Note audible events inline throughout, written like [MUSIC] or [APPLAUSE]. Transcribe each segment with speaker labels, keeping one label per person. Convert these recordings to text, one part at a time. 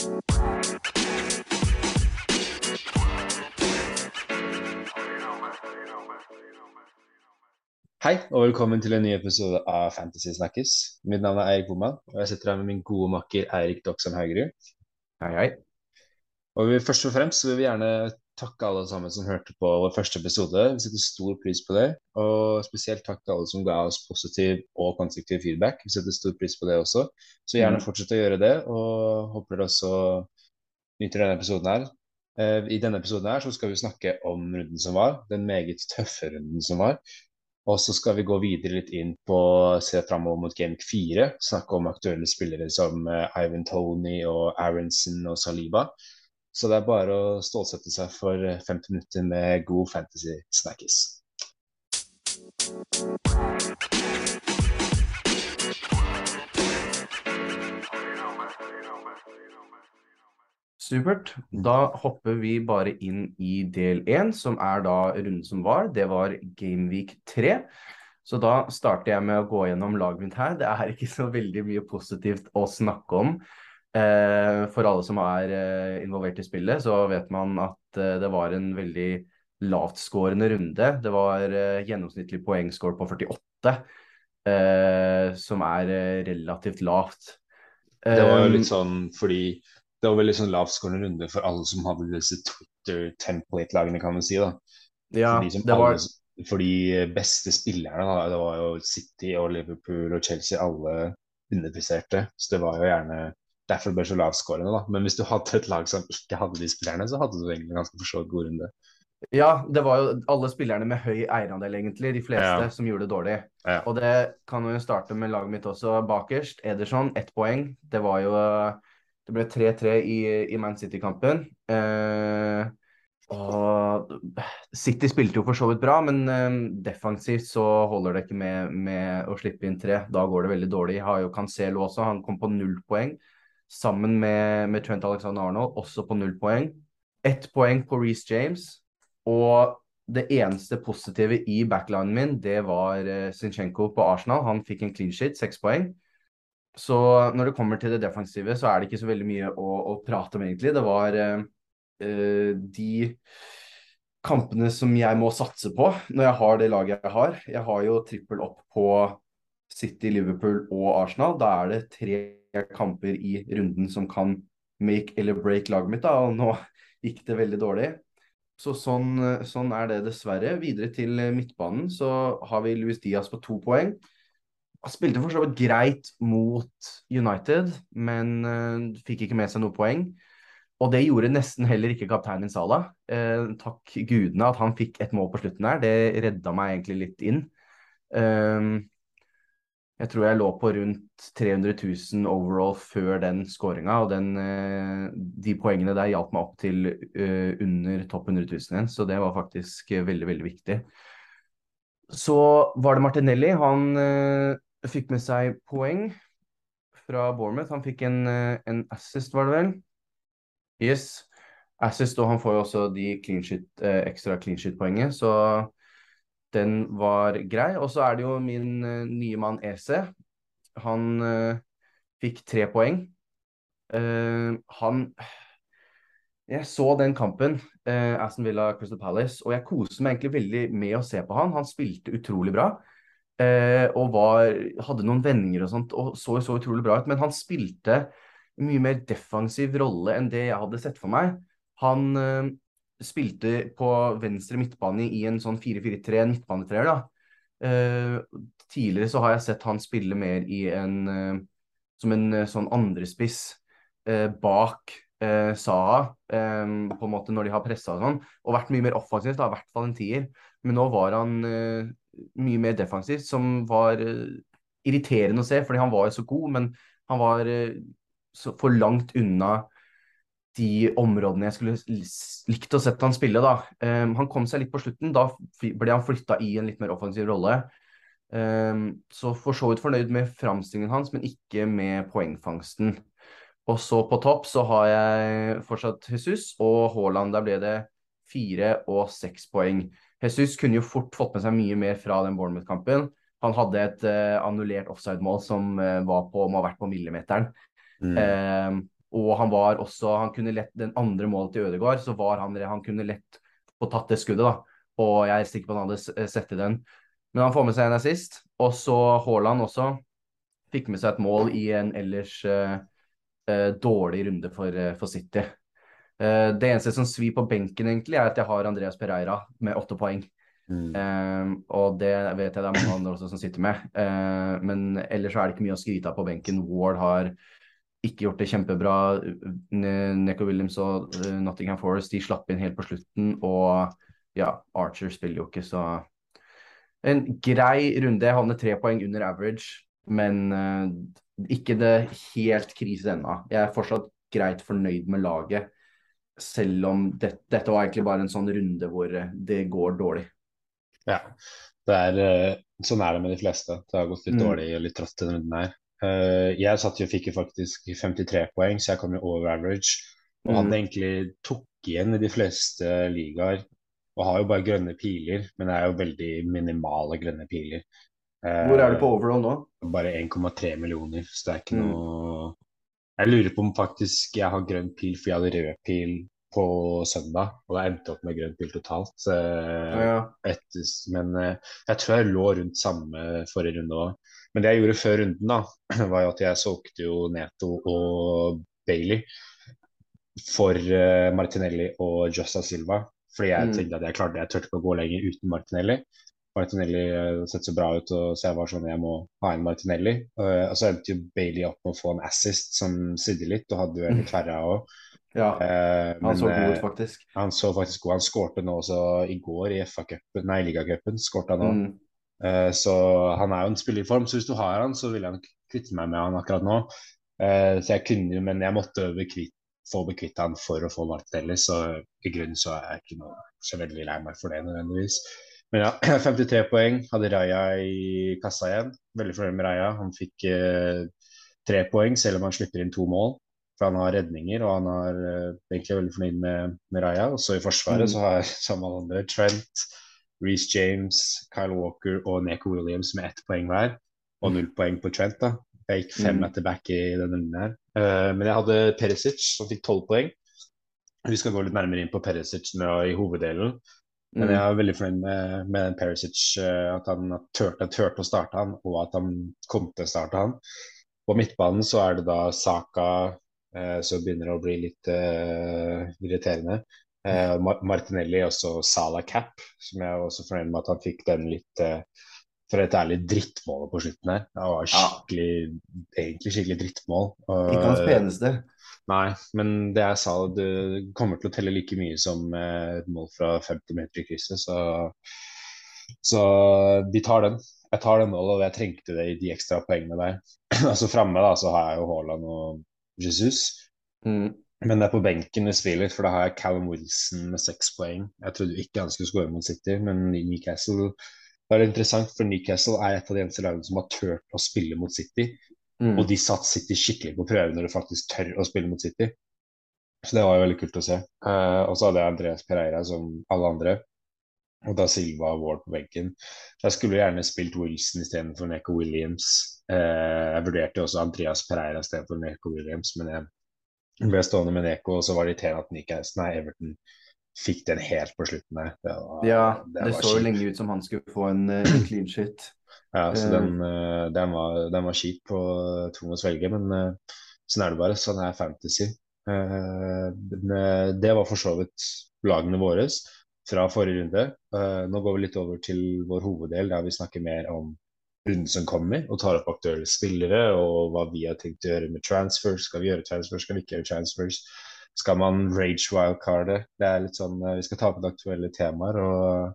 Speaker 1: Hei, og velkommen til en ny episode av Fantasy Snakkes. Mitt navn er Eirik Bomman, og jeg sitter her med min gode makker Eirik Doksam Haugerud.
Speaker 2: Hei, hei.
Speaker 1: Og vi, først og fremst vil vi gjerne takke alle sammen som hørte på vår første episode. Vi setter stor pris på det. Og spesielt takk til alle som ga oss positiv og konstruktiv feedback. Vi setter stor pris på det også. Så gjerne
Speaker 2: Mm.
Speaker 1: fortsett å gjøre det, og håper dere også nyter denne episoden her. Eh, I denne episoden her så skal vi snakke om runden som var, den meget tøffe runden som var. Og så skal vi gå videre litt inn på se framover mot Game 4. Snakke om aktuelle spillere som eh, Ivan Tony og Aronson og Saliba. Så det er bare å stålsette seg for eh, 50 minutter med god fantasy snackis.
Speaker 2: Supert. Da hopper vi bare inn i del én, som er da runden som var. Det var Gameweek 3. Så da starter jeg med å gå gjennom laget mitt her. Det er ikke så veldig mye positivt å snakke om. Eh, for alle som er eh, involvert i spillet, så vet man at eh, det var en veldig lavtskårende runde. Det var gjennomsnittlig poengscore på 48, eh, som er relativt lavt.
Speaker 1: Det var jo litt sånn fordi det var veldig sånn lavtskårende runde for alle som hadde disse Twitter-template-lagene, kan man si. da.
Speaker 2: Ja,
Speaker 1: For de, som
Speaker 2: det var
Speaker 1: alle, for de beste spillerne, da, det var jo City og Liverpool og Chelsea, alle underpresterte. Så det var jo gjerne derfor ble så lavskårende, da. Men hvis du hadde et lag som ikke hadde de spillerne, så hadde du egentlig ganske for så vidt god runde.
Speaker 2: Ja, det var jo alle spillerne med høy eierandel, egentlig. De fleste
Speaker 1: Ja.
Speaker 2: som gjorde det dårlig.
Speaker 1: Ja.
Speaker 2: Og det kan jo starte med laget mitt også. Bakerst, Ederson, ett poeng. Det var jo Det ble 3-3 i, i Man City-kampen. Eh, og City spilte jo for så vidt bra, men eh, defensivt så holder det ikke med, med å slippe inn tre. Da går det veldig dårlig. Har jo Cancelo også, han kom på null poeng. Sammen med, med Trent Alexander Arnold, også på null poeng. Ett poeng på Reece James. Og det eneste positive i backlinen min, det var uh, Zinchenko på Arsenal. Han fikk en clean sheet, seks poeng. Så når det kommer til det defensive, så er det ikke så veldig mye å, å prate om, egentlig. Det var eh, eh, de kampene som jeg må satse på når jeg har det laget jeg har. Jeg har jo trippel opp på City, Liverpool og Arsenal. Da er det tre kamper i runden som kan make eller break laget mitt, da, og nå [LAUGHS] gikk det veldig dårlig. Så sånn, sånn er det dessverre. Videre til midtbanen så har vi Luis Diaz på to poeng. Han spilte for så vidt greit mot United, men uh, fikk ikke med seg noe poeng. Og det gjorde nesten heller ikke kapteinen Salah. Eh, takk gudene at han fikk et mål på slutten her. Det redda meg egentlig litt inn. Um, jeg tror jeg lå på rundt 300 000 overall før den skåringa, og den, eh, de poengene der hjalp meg opp til eh, under topp 100 000 igjen, så det var faktisk eh, veldig, veldig viktig. Så var det Martinelli. Han fikk med seg poeng fra Bournemouth. Han fikk en, en assist, var det vel? Yes. Assist, og han får jo også de clean sheet, ekstra clean sheet-poenget, så den var grei. Og så er det jo min uh, nye mann Ese. Han uh, fikk tre poeng. Uh, han Jeg så den kampen, Aston Villa Crystal Palace, og jeg koste meg egentlig veldig med å se på han. Han spilte utrolig bra. og var, hadde noen vendinger og sånt, og så så utrolig bra ut. Men han spilte mye mer defensiv rolle enn det jeg hadde sett for meg. Han spilte på venstre midtbane i en sånn 4-4-3 midtbanetreer, da. Uh, tidligere så har jeg sett han spille mer i en uh, som en uh, sånn andrespiss bak Saha, um, på en måte når de har pressa og sånn, og vært mye mer offensivt, da, i hvert fall en tier. Men nå var han mye mer defensivt, som var irriterende å se, fordi han var jo så god, men han var så for langt unna de områdene jeg skulle likt å sette han spille. da. Um, han kom seg litt på slutten. Da ble han flytta i en litt mer offensiv rolle. Um, så for så vidt fornøyd med framstillingen hans, men ikke med poengfangsten. Og så på topp så har jeg fortsatt Jesus og Haaland. Der ble det fire og seks poeng. Jesus kunne jo fort fått med seg mye mer fra den Bournemouth-kampen. Han hadde et uh, annullert offside-mål som uh, var på, må ha vært på millimeteren.
Speaker 1: Mm.
Speaker 2: Uh, Og han var også Han kunne lett den andre målet til Ødegaard, så var han Han kunne lett få tatt det skuddet, da. Og jeg er sikker på han hadde sett i den. Men han får med seg en assist. Og så Haaland også fikk med seg et mål i en ellers uh, uh, dårlig runde for, uh, for City. det eneste som svir på benken, egentlig, er at jeg har Andreas Pereira med åtte poeng. Mm. og det vet jeg det er mange andre også som sitter med. men ellers er det ikke mye å skryte av på benken. Ward har ikke gjort det kjempebra. Neko Williams og Nottingham Forest de slapp inn helt på slutten. Og ja, Archer spiller jo ikke, så En grei runde. Jeg havner tre poeng under average men uh, ikke det helt krise ennå. Jeg er fortsatt greit fornøyd med laget, selv om det, dette var egentlig bare en sånn runde hvor eh, det går dårlig.
Speaker 1: Ja, det er, sånn er det med de fleste. Det har gått litt mm. dårlig og litt trått denne runden her. Uh, jeg satt jo fikk jo faktisk 53 poeng, så jeg kom jo over average. Og han mm. egentlig tok igjen i de fleste ligaer. Og har jo bare grønne piler, men det er jo veldig minimale grønne piler.
Speaker 2: Hvor er du på overall nå?
Speaker 1: Bare 1,3 millioner, så det er ikke mm. noe Jeg lurer på om faktisk jeg har grønn pil, for jeg hadde rød pil på søndag, og da endte opp med grønn pil totalt. Ja, ja. Etter, men jeg tror jeg lå rundt samme forrige runde òg. Men det jeg gjorde før runden, da, [CLEARS THROAT] var jo at jeg solgte jo Neto og Bailey for uh, Martinelli og Jossa Silva. Fordi jeg mm. tenkte at jeg klarte jeg turte ikke å gå lenger uten Martinelli. Martinelli uh, sett så bra ut, og så jeg var sånn jeg må ha en Martinelli. Uh, og så endte jo Bailey opp med å få en assist som sidde litt, og hadde jo en tverra verre òg.
Speaker 2: Ja, han men, så god ut, faktisk.
Speaker 1: Han så faktisk god Han skårte nå også i går i FA-cupen, nei, ligacupen. Skårte han òg. Mm. Så han er jo en spillerform, så hvis du har han, så vil jeg kvitte meg med han akkurat nå. så jeg kunne jo, men jeg måtte kvitt, få bekvitt han for å få Martinelli, så i grunnen så er jeg ikke noe så veldig lei meg for det nødvendigvis. Men ja, [CLEARS THROAT] 53 poeng. Hadde Raja i kassa igjen. Veldig fornøyd med Raja. Han fikk eh, tre poeng, selv om han slipper inn to mål. For han har redninger, og han er eh, egentlig veldig fornøyd med, med Raja. Og så i forsvaret mm. så har som alle andre Trent, Reece James, Kyle Walker og Neko Williams med ett poeng hver. Og null poeng på Trent. da. Jeg gikk fem mm. etter back i denne runden her. Uh, men jeg hadde Perisic, som fikk tolv poeng. Vi skal gå litt nærmere inn på Perisic nå i hoveddelen. Men jeg mm. er veldig fornøyd med, med Perisic, uh, at han turte, turte å starte han, og at han kom til å starte han. På midtbanen så er det da Saka uh, som begynner å bli litt uh, irriterende. Martinelli og så Salah Cap, som jeg er også fornøyd med at han fikk den litt for et ærlig drittmål på slutten her. Det var skikkelig, ja. egentlig skikkelig drittmål.
Speaker 2: Ikke hans peneste.
Speaker 1: Nei, men det jeg sa, det kommer til å telle like mye som et mål fra 50 meter i krysset. Så, så de tar den. Jeg tar den målet, og jeg trengte det i de ekstra poengene der. [CLEARS THROAT] altså Framme da, så har jeg jo Haaland og Jesus. Mm. Men det er på benken vi spiller, for da har jeg Callum Wilson med seks poeng. Jeg trodde ikke han skulle skåre mot City, men Newcastle det er interessant, for Newcastle er et av de eneste lagene som har turt å spille mot City. Mm. Og de satt City skikkelig på prøve når de faktisk tør å spille mot City. Så det var jo veldig kult å se. Uh, og så hadde jeg Andreas Pereira som alle andre. Og da Silva og Ward på benken. Jeg skulle gjerne spilt Wilson istedenfor Neko Williams. Uh, jeg vurderte også Andreas Pereira istedenfor Neko Williams, men jeg ble stående med Neko, og så var det irriterende at Newcastle, nei, Everton fikk den helt på slutten der.
Speaker 2: Det var, ja, det, det så jo lenge ut som han skulle få en uh, [CLEARS THROAT] clean shit.
Speaker 1: Ja, så den, uh, den, var, den var kjip på tung å svelge, men uh, sånn er det bare. Sånn er fantasy. det var for så vidt lagene våre fra forrige runde. nå går vi litt over til vår hoveddel, der vi snakker mer om runden som kommer, og tar opp aktuelle spillere og hva vi har tenkt å gjøre med transfers. Skal vi gjøre transfers, skal vi ikke gjøre transfers? skal man rage wildcardet? Det er litt sånn, Vi skal ta opp aktuelle temaer og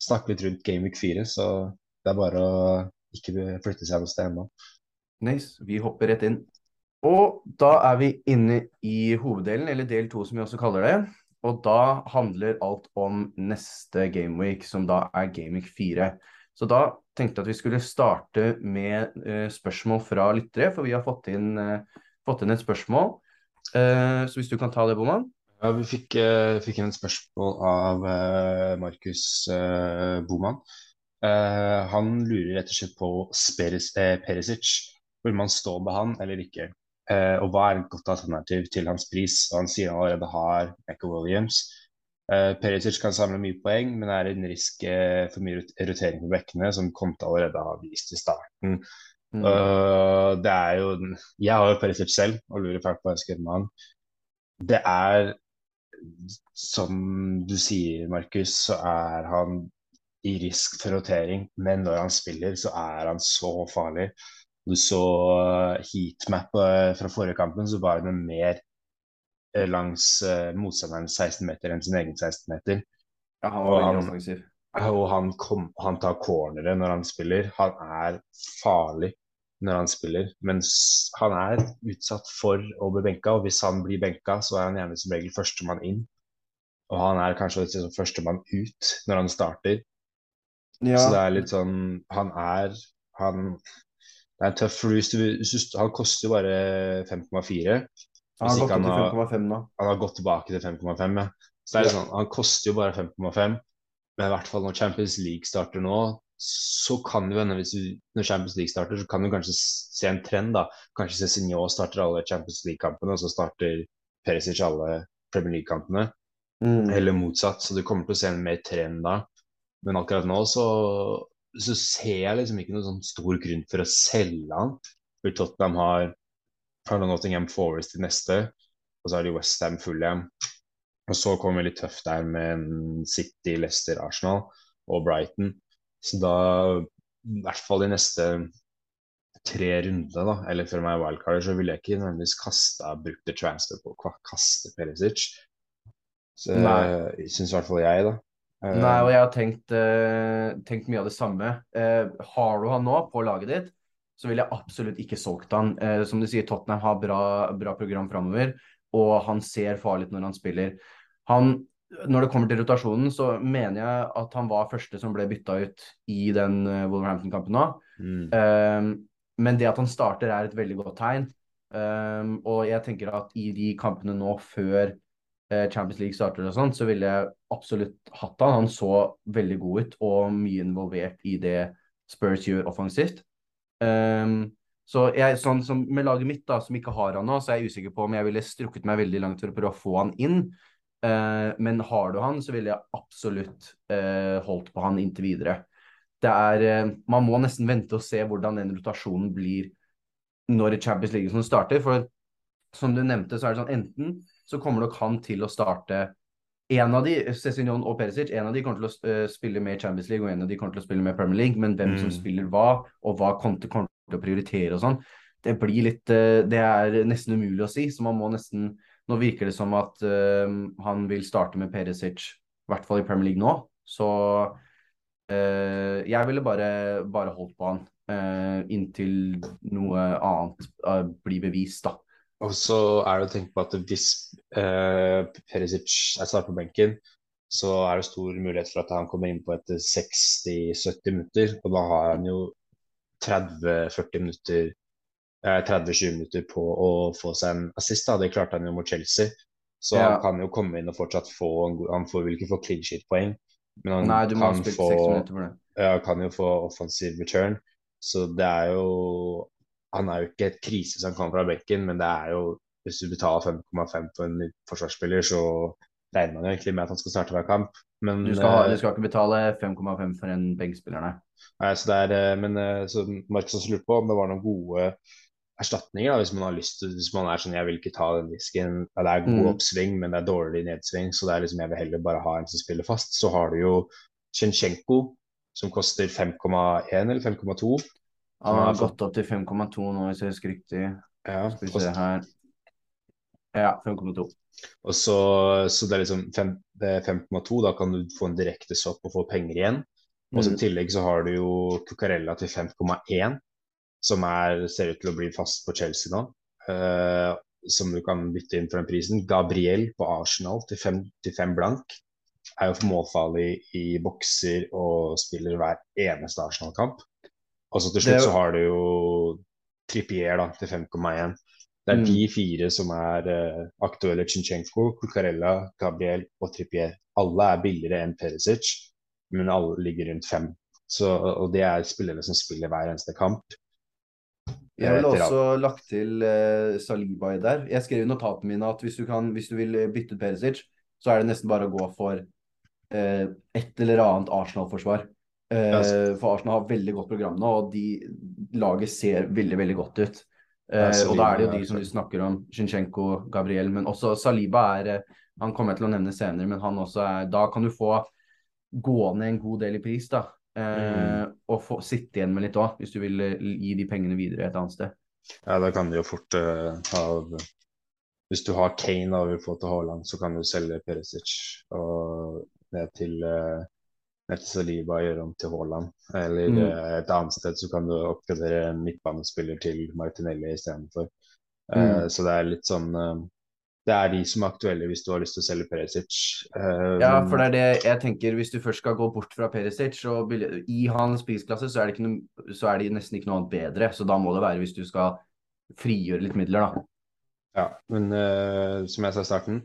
Speaker 1: snakke litt rundt Game Week 4. Så det er bare å ikke flytte seg noe sted ennå.
Speaker 2: Nice. Vi hopper rett inn. Og da er vi inne i hoveddelen, eller del to som vi også kaller det. Og da handler alt om neste gameweek, som da er gameweek 4. Så da tenkte at vi skulle starte med uh, spørsmål fra lyttere, for vi har fått inn, uh, fått inn et spørsmål Uh, så hvis du kan ta det, Boman?
Speaker 1: Ja, Vi fikk, fikk inn et spørsmål av Markus Boman. han lurer rett og slett på Speres, Perisic. Vil man stå med han eller ikke? Eh, og hva er et godt alternativ til hans pris? Og han sier han allerede har Echo Williams. Uh, Perisic kan samle mye poeng, men er en risk uh, for mye rotering på bekkene, som Conte allerede har vist i starten. Mm. Uh, det er jo Jeg har jo Perisic selv og lurer fælt på hva jeg skal gjøre med han. Det er som du sier, Markus, så er han i risk for rotering, men når han spiller, så er han så farlig. Du så heatmap fra forrige kampen, så var det mer Eh, langs uh, motstanderens 16 meter enn sin egen 16 meter.
Speaker 2: Ja, han var veldig offensiv.
Speaker 1: Og han, kom, han tar cornere når han spiller. Han er farlig når han spiller. Men han er utsatt for å bli benka, og hvis han blir benka, så er han gjerne som regel førstemann inn. Og han er kanskje liksom førstemann ut når han starter. Ja. Så det er litt sånn Han er Han Det er en tøff release. Han koster jo bare 5,4.
Speaker 2: Han har gått opp til 5,5 nå.
Speaker 1: Han har gått tilbake til 5,5, ja. Så det er ja. sånn, Han koster jo bare 5,5, men i hvert fall når Champions League starter nå, så kan det hende hvis du, når Champions League starter, så kan du kanskje se en trend. da. Kanskje Cezinho starter alle Champions League-kampene, og så starter Perisic alle Premier League-kampene. Mm. Eller motsatt. Så du kommer til å se en mer trend da. Men akkurat nå så, så ser jeg liksom ikke noen sånn stor grunn for å selge han. For Tottenham har har Nottingham Forest til neste, og så har de Westham Fulham. Og så kommer litt tøft der med City, Leicester, Arsenal og Brighton. Så da, i hvert fall de neste tre rundene, da, eller før meg wildcarder, så ville jeg ikke nødvendigvis kasta brukte transfer på kaste Perisic. Så Nei. syns i hvert fall jeg, da.
Speaker 2: Nei, og jeg har tenkt, uh, tenkt mye av det samme. Uh, har du han nå på laget ditt, så ville jeg absolutt ikke solgt han. Eh, som du sier, Tottenham har bra, bra program framover, og han ser farlig ut når han spiller. Han, når det kommer til rotasjonen, så mener jeg at han var første som ble bytta ut i den uh, Wolverhampton-kampen nå. Mm. Um, men det at han starter, er et veldig godt tegn. Um, og jeg tenker at i de kampene nå før Champions League starter og sånn, så ville jeg absolutt hatt han. Han så veldig god ut og mye involvert i det Spurs gjør offensivt. Um, så jeg, sånn som med laget mitt, da, som ikke har han nå, så er jeg usikker på om jeg ville strukket meg veldig langt for å prøve å få han inn. Uh, men har du han, så ville jeg absolutt uh, holdt på han inntil videre. Det er uh, Man må nesten vente og se hvordan den rotasjonen blir når Champions League starter. For som du nevnte, så er det sånn enten så kommer nok han til å starte en av de, Cézignon og Perisic, en av de kommer til å uh, spille med Champions League, og en av de kommer til å spille med Premier League, men hvem mm. som spiller hva, og hva Conte kommer til å prioritere og sånn, det blir litt uh, Det er nesten umulig å si. Så man må nesten Nå virker det som at uh, han vil starte med Perisic, i hvert fall i Premier League nå. Så jeg ville bare, bare holdt på han inntil noe annet blir bevist, da.
Speaker 1: Og så er det å tenke på at hvis eh, Perisic er starter på benken, så er det stor mulighet for at han kommer inn på etter 60-70 minutter. Og da har han jo 30-40 minutter eh, 30-20 minutter på å få seg en assist. Da. Det klarte han jo mot Chelsea. Så ja. han kan jo komme inn og fortsatt få Han får vel ikke få clean sheet-poeng, men han
Speaker 2: Nei,
Speaker 1: kan, få, ja, kan jo få offensive return. Så det er jo han er jo ikke et krise som kommer fra bekken, men det er jo hvis du betaler 5,5 for en forsvarsspiller, så regner man jo egentlig med at han skal starte hver kamp. Men,
Speaker 2: du, skal, du, skal, ikke betale 5,5 for en benkspiller, nei.
Speaker 1: nei så det er, eh, men eh, så Markus lurte på om det var noen gode erstatninger, da, hvis man har lyst til, hvis man er sånn jeg vil ikke ta den risken. Ja, det er god mm. oppsving, men det er dårlig nedsving, så det er liksom jeg vil heller bare ha en som spiller fast. Så har du jo Tsjensjenko, som koster 5,1 eller 5,2.
Speaker 2: Han har gått opp til 5,2 nå, hvis jeg husker riktig. Ja, Skal vi se her. Ja, 5,2.
Speaker 1: Og så, så, det er liksom 5,2, da kan du få en direkte sopp og få penger igjen. Og så I mm. tillegg så har du jo Cucarella til 5,1, som er, ser ut til å bli fast på Chelsea nå. Uh, som du kan bytte inn for den prisen. Gabriel på Arsenal til 5 blank. Er jo målfarlig i bokser og spiller hver eneste Arsenal-kamp. Og så til slutt så har du jo Trippier da, til 5,1. Det er mm. de fire som er uh, aktuelle. Chinchenko, Cucarella, Gabriel og Trippier. Alle er billigere enn Perisic, men alle ligger rundt fem. Så, og det er spillere som spiller hver eneste kamp.
Speaker 2: Jeg ville også lagt til uh, Saliba i der. Jeg skrev i notatene mine at hvis du, kan, hvis du vil bytte ut Perisic, så er det nesten bare å gå for uh, et eller annet Arsenal-forsvar. Eh, for Arsenal har veldig godt program nå, og de, laget ser veldig, veldig godt ut. Eh, og da er det jo de som du snakker om, Shinchenko, Gabriel, men også Saliba er eh, Han kommer jeg til å nevne senere, men han også er Da kan du få gå ned en god del i pris, da. Eh, Og få sitte igjen med litt òg, hvis du vil gi de pengene videre et annet sted.
Speaker 1: Ja, da kan du jo fort ta Hvis du har Kane og vil få til Haaland, så kan du selge Perisic og ned til, uh, til Saliba gjøre om til Haaland. Eller
Speaker 2: Mm.
Speaker 1: eh, et annet sted så kan du oppgradere en midtbanespiller til Martinelli istedenfor. Uh,
Speaker 2: Mm.
Speaker 1: så det er litt sånn uh, Det er de som er aktuelle hvis du har lyst til å selge Perisic. Uh,
Speaker 2: Ja, for det er det jeg tenker. Hvis du først skal gå bort fra Perisic, og i hans prisklasse, så er, det noe, så er det nesten ikke noe annet bedre. Så da må det være hvis du skal frigjøre litt midler, da.
Speaker 1: Ja, men uh, som jeg sa i starten,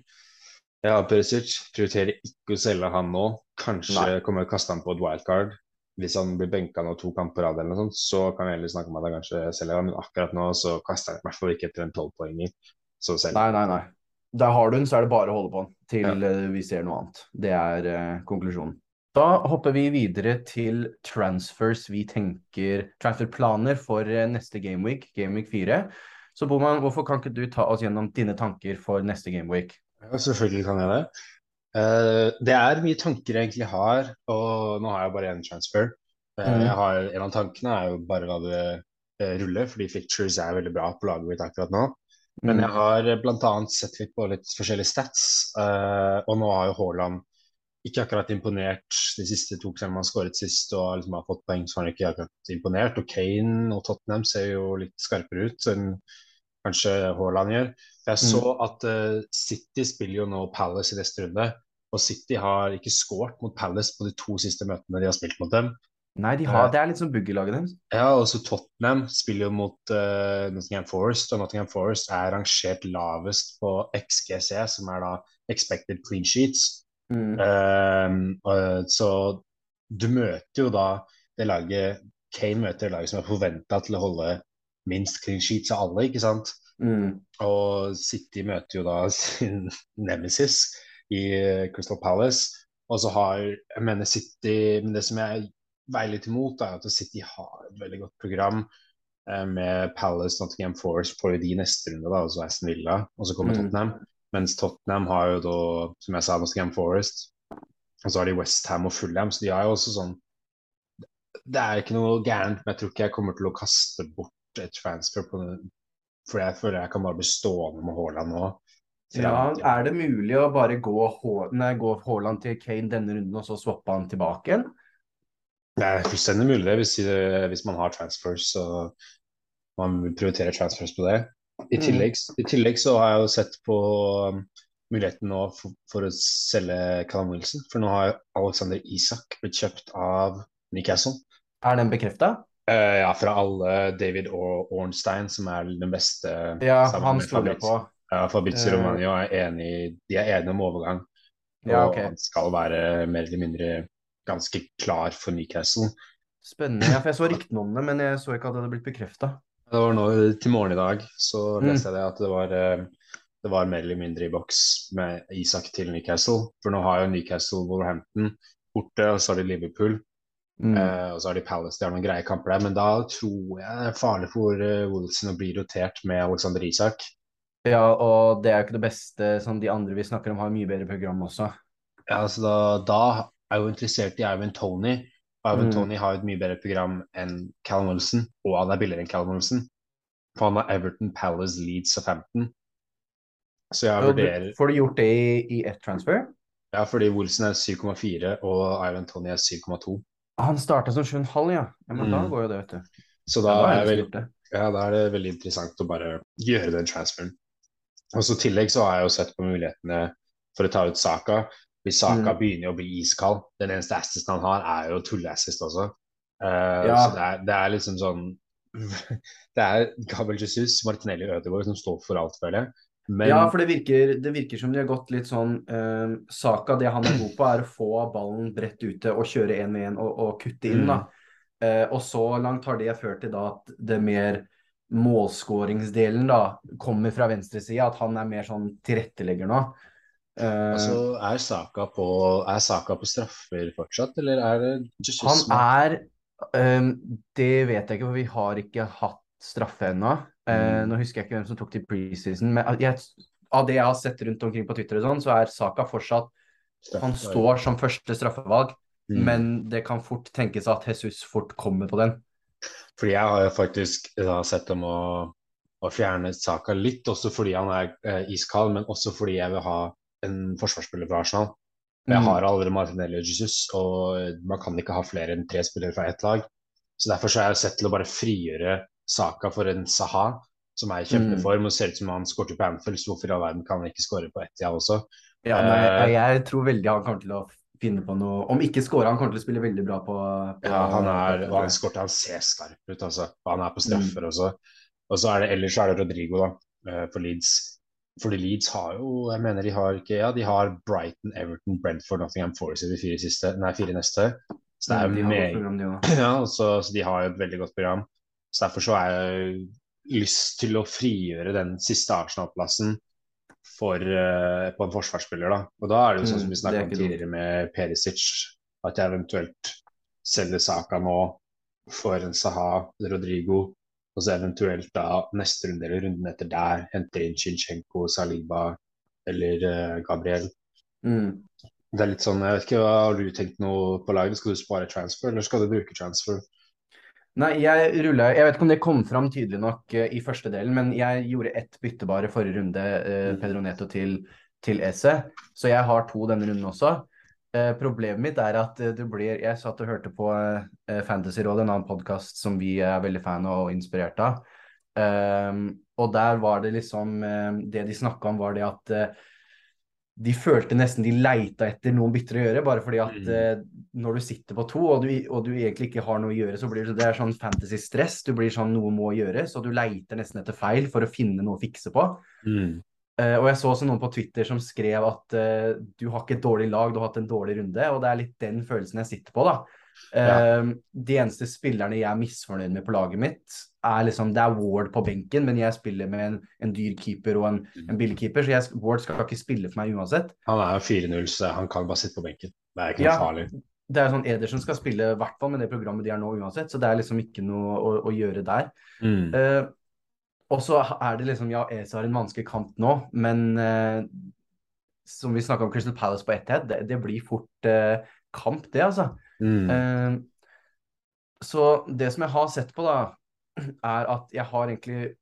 Speaker 1: har Perisic. Prioriterer ikke å selge han nå. Kanskje
Speaker 2: Nei.
Speaker 1: kommer kaste han på et wildcard. Hvis han blir benka nå to kamper på rad eller noe sånt, så kan vi heller snakke om at han kanskje selger han. Men akkurat nå så kaster han i hvert fall ikke etter en tolvpoenger. Så selger
Speaker 2: Nei, nei, nei. Der har du den, så er det bare å holde på til
Speaker 1: Ja.
Speaker 2: eh, vi ser noe annet. Det er uh, konklusjonen. Da hopper vi videre til transfers vi tenker Transferplaner for eh, neste gameweek, gameweek 4. Så Boman, hvorfor kan ikke du ta oss gjennom dine tanker for neste gameweek?
Speaker 1: Ja, selvfølgelig kan jeg det. Uh, det er mye tanker jeg egentlig har, og nå har jeg bare én transfer.
Speaker 2: Mhm.
Speaker 1: jeg har, en av tankene er jo bare la det uh, rulle, fordi fictures er veldig bra på laget mitt akkurat nå. Men jeg har bl.a. sett litt på litt forskjellige stats, og nå har jo Haaland ikke akkurat imponert de siste to kampene han skåret sist og liksom har fått poeng, så han ikke akkurat imponert. Og Kane og Tottenham ser jo litt skarpere ut enn kanskje Haaland gjør. Jeg så at uh, City spiller jo nå Palace i neste runde, og City har ikke skåret mot Palace på de to siste møtene de har spilt mot dem.
Speaker 2: Nei, de har,
Speaker 1: Eh.
Speaker 2: det er litt sånn buggy-laget deres.
Speaker 1: Ja, også Tottenham spiller jo mot uh, Nottingham Forest, og Nottingham Forest er rangert lavest på XGC, som er da expected clean sheets.
Speaker 2: Mm.
Speaker 1: Uh, uh, så du møter jo da det laget Kane møter det laget som er forventa til å holde minst clean sheets av alle, ikke sant?
Speaker 2: Mm.
Speaker 1: Og City møter jo da [LAUGHS] sin nemesis i Crystal Palace. Og så har jeg mener City Men det som jeg veier litt imot, er at City har et veldig godt program eh, med Palace, Nottingham Forest får jo de neste runde, da, og så Aston Villa, og så kommer
Speaker 2: Mm.
Speaker 1: Tottenham. Mens Tottenham har jo da, som jeg sa, Nottingham Forest. Og så har de Westham og Fulham, så de har jo også sånn Det er ikke noe gærent, men jeg tror ikke jeg kommer til å kaste bort et transfer på. For jeg føler jeg kan bare bli stående med Haaland nå.
Speaker 2: Ja, er det mulig å bare gå, Haaland til Kane denne runden, og så swappe han tilbake igjen?
Speaker 1: Det er fullstendig mulig det, hvis, hvis man har transfers og man prioriterer transfers på det. I
Speaker 2: Mm.
Speaker 1: tillegg, I tillegg så har jeg jo sett på um, muligheten nå for, for å selge Callum Wilson. For nå har Alexander Isak blitt kjøpt av Newcastle.
Speaker 2: Er den bekrefta?
Speaker 1: Eh, ja, fra alle David Or Ornstein, som er den beste
Speaker 2: Ja, han stoler jeg på.
Speaker 1: Ja, Fabrizio
Speaker 2: uh,
Speaker 1: Romano er enig, de er enige om overgang.
Speaker 2: Ja,
Speaker 1: og
Speaker 2: ok.
Speaker 1: han skal være mer eller mindre ganske klar for Newcastle.
Speaker 2: Spennende. Ja, for jeg så ryktene om det, men jeg så ikke at det hadde blitt bekrefta.
Speaker 1: Det var nå til morgen i dag, så
Speaker 2: Mm.
Speaker 1: leste jeg det at det var, eh, det var mer eller mindre i boks med Isak til Newcastle. For nå har jo Newcastle Wolverhampton borte, og så har de Liverpool.
Speaker 2: Mm.
Speaker 1: Uh, og så har de Palace, de har noen greie kamper der. Men da tror jeg det er farlig for uh, Wilson å bli rotert med Alexander Isak.
Speaker 2: Ja, og det er jo ikke det beste som de andre vi snakker om, har mye bedre program også.
Speaker 1: Ja, altså da, da er jo interessert i Ivan Tony. Ivan
Speaker 2: Mm.
Speaker 1: Tony har et mye bedre program enn Callum Wilson, og han er billigere enn Callum Wilson. For han har Everton, Palace, Leeds og 15. Så jeg vurderer
Speaker 2: Får du gjort det i, i ett transfer?
Speaker 1: Ja, fordi Wilson er 7,4 og Ivan Tony er 7,2.
Speaker 2: Han starta som 7,5, ja. ja. Men da
Speaker 1: Mm.
Speaker 2: går jo det, vet du.
Speaker 1: Så da
Speaker 2: da
Speaker 1: er,
Speaker 2: jeg
Speaker 1: vel,
Speaker 2: nesten gjort det.
Speaker 1: ja, da er det veldig interessant å bare gjøre den transferen. Og så I tillegg så har jeg jo sett på mulighetene for å ta ut Saka. Hvis Saka
Speaker 2: Mm.
Speaker 1: begynner å bli iskald Den eneste assisten han har, er jo tulleassist også. Uh,
Speaker 2: Ja.
Speaker 1: Så det er, det er liksom sånn [LAUGHS] Det er Gabriel Jesus, Martinelli Ødegaard som står for alt, føler jeg. Men
Speaker 2: Ja, for det virker, det virker som de har gått litt sånn eh, Saka, det han er god på, er å få ballen bredt ute og kjøre én med én og, og kutte inn,
Speaker 1: Mm.
Speaker 2: da. Eh, og så langt har det ført til da at det mer målskåringsdelen da kommer fra venstresida, at han er mer sånn tilrettelegger nå. Uh,
Speaker 1: altså, er Saka, på, er Saka på straffer fortsatt, eller er det
Speaker 2: Jesus Han er um, Det vet jeg ikke, for vi har ikke hatt straffe ennå. Uh. Nå husker jeg ikke hvem som tok til preseason, men jeg, av det jeg har sett rundt omkring på Twitter, og sånn, så er Saka fortsatt Han står som første straffevalg, mm. men det kan fort tenkes at Jesus fort kommer på den.
Speaker 1: Fordi jeg har jo faktisk da, sett dem å, å, fjerne Saka litt, også fordi han er eh, iskald, men også fordi jeg vil ha en forsvarsspiller fra Arsenal. Jeg mm. har allerede Martinelli og Jesus, og man kan ikke ha flere enn tre spillere fra ett lag. Så Derfor så har jeg sett til å bare frigjøre Saka for en Saha, som er i kjempeform mm. og ser ut som han skårte på Anfield. Så hvorfor i all verden kan han ikke skåre på Etia også?
Speaker 2: Ja, nei, uh, jeg tror veldig han kommer til å finne på noe Om ikke skåre, han kommer til å spille veldig bra på,
Speaker 1: på Ja, han er og han skårte, han ser skarp ut, altså. Han er på straffer mm. også. Og så er det ellers er det Rodrigo, da, eh, for Leeds. Fordi Leeds har jo Jeg mener de har ikke Ja, de har Brighton, Everton, Brentford, Nottingham Forest i de fire, siste, nei, fire neste. Så det er jo med, program, de [CLEARS THROAT] ja, så, så, de har jo et veldig godt program. Så derfor så har jeg lyst til å frigjøre den siste Arsenal-plassen for, uh, på en forsvarsspiller. da. Og da er det jo sånn som vi snakket om tidligere med Perisic, at jeg eventuelt selger Saka nå for en Saha, Rodrigo, og så eventuelt da neste runde eller runden etter der henter inn Chinchenko, Saliba eller uh, Gabriel. Mm. Det er litt sånn, jeg vet ikke, Har du tenkt noe på laget? Skal du spare transfer, eller skal du bruke transfer?
Speaker 2: Nei, jeg rulla Jeg vet ikke om det kom fram tydelig nok uh, i første delen, men jeg gjorde ett bytte bare forrige runde, uh, Pedro Neto til, til Ese. Så jeg har to denne runden også. Uh, problemet mitt er at det blir Jeg satt og hørte på Fantasyrådet, en annen podkast som vi er veldig fan av og inspirert av. Um, og der var det liksom Det de snakka om, var det at de følte nesten de leita etter noen bytter å gjøre, bare fordi at mm. eh, når du sitter på to og du, og du, egentlig ikke har noe å gjøre, så blir det, det er sånn fantasy-stress. Du blir sånn noe må gjøres, og du leiter nesten etter feil for å finne noe å fikse på. Mm. Eh, og jeg så også noen på Twitter som skrev at eh, du har ikke et dårlig lag, du har hatt en dårlig runde, og det er litt den følelsen jeg sitter på, da. Ja. Uh, de eneste spillerne jeg er misfornøyd med på laget mitt, er liksom Det er Ward på benken, men jeg spiller med en, en dyr keeper og en, mm. en billig keeper, så jeg, Ward skal ikke spille for meg uansett.
Speaker 1: Han er jo 4-0, så han kan bare sitte på benken. Det er ikke noe ja, farlig.
Speaker 2: Det er sånn Edersen skal spille i hvert fall med det programmet de har nå uansett, så det er liksom ikke noe å, å gjøre der. Mm. Uh, og så er det liksom Ja, ESA har en vanskelig kamp nå, men uh, som vi snakka om Crystal Palace på ett head, det, det blir fort uh, kamp, det, altså. Mm. Eh, så det som jeg har sett på, da, er at jeg har egentlig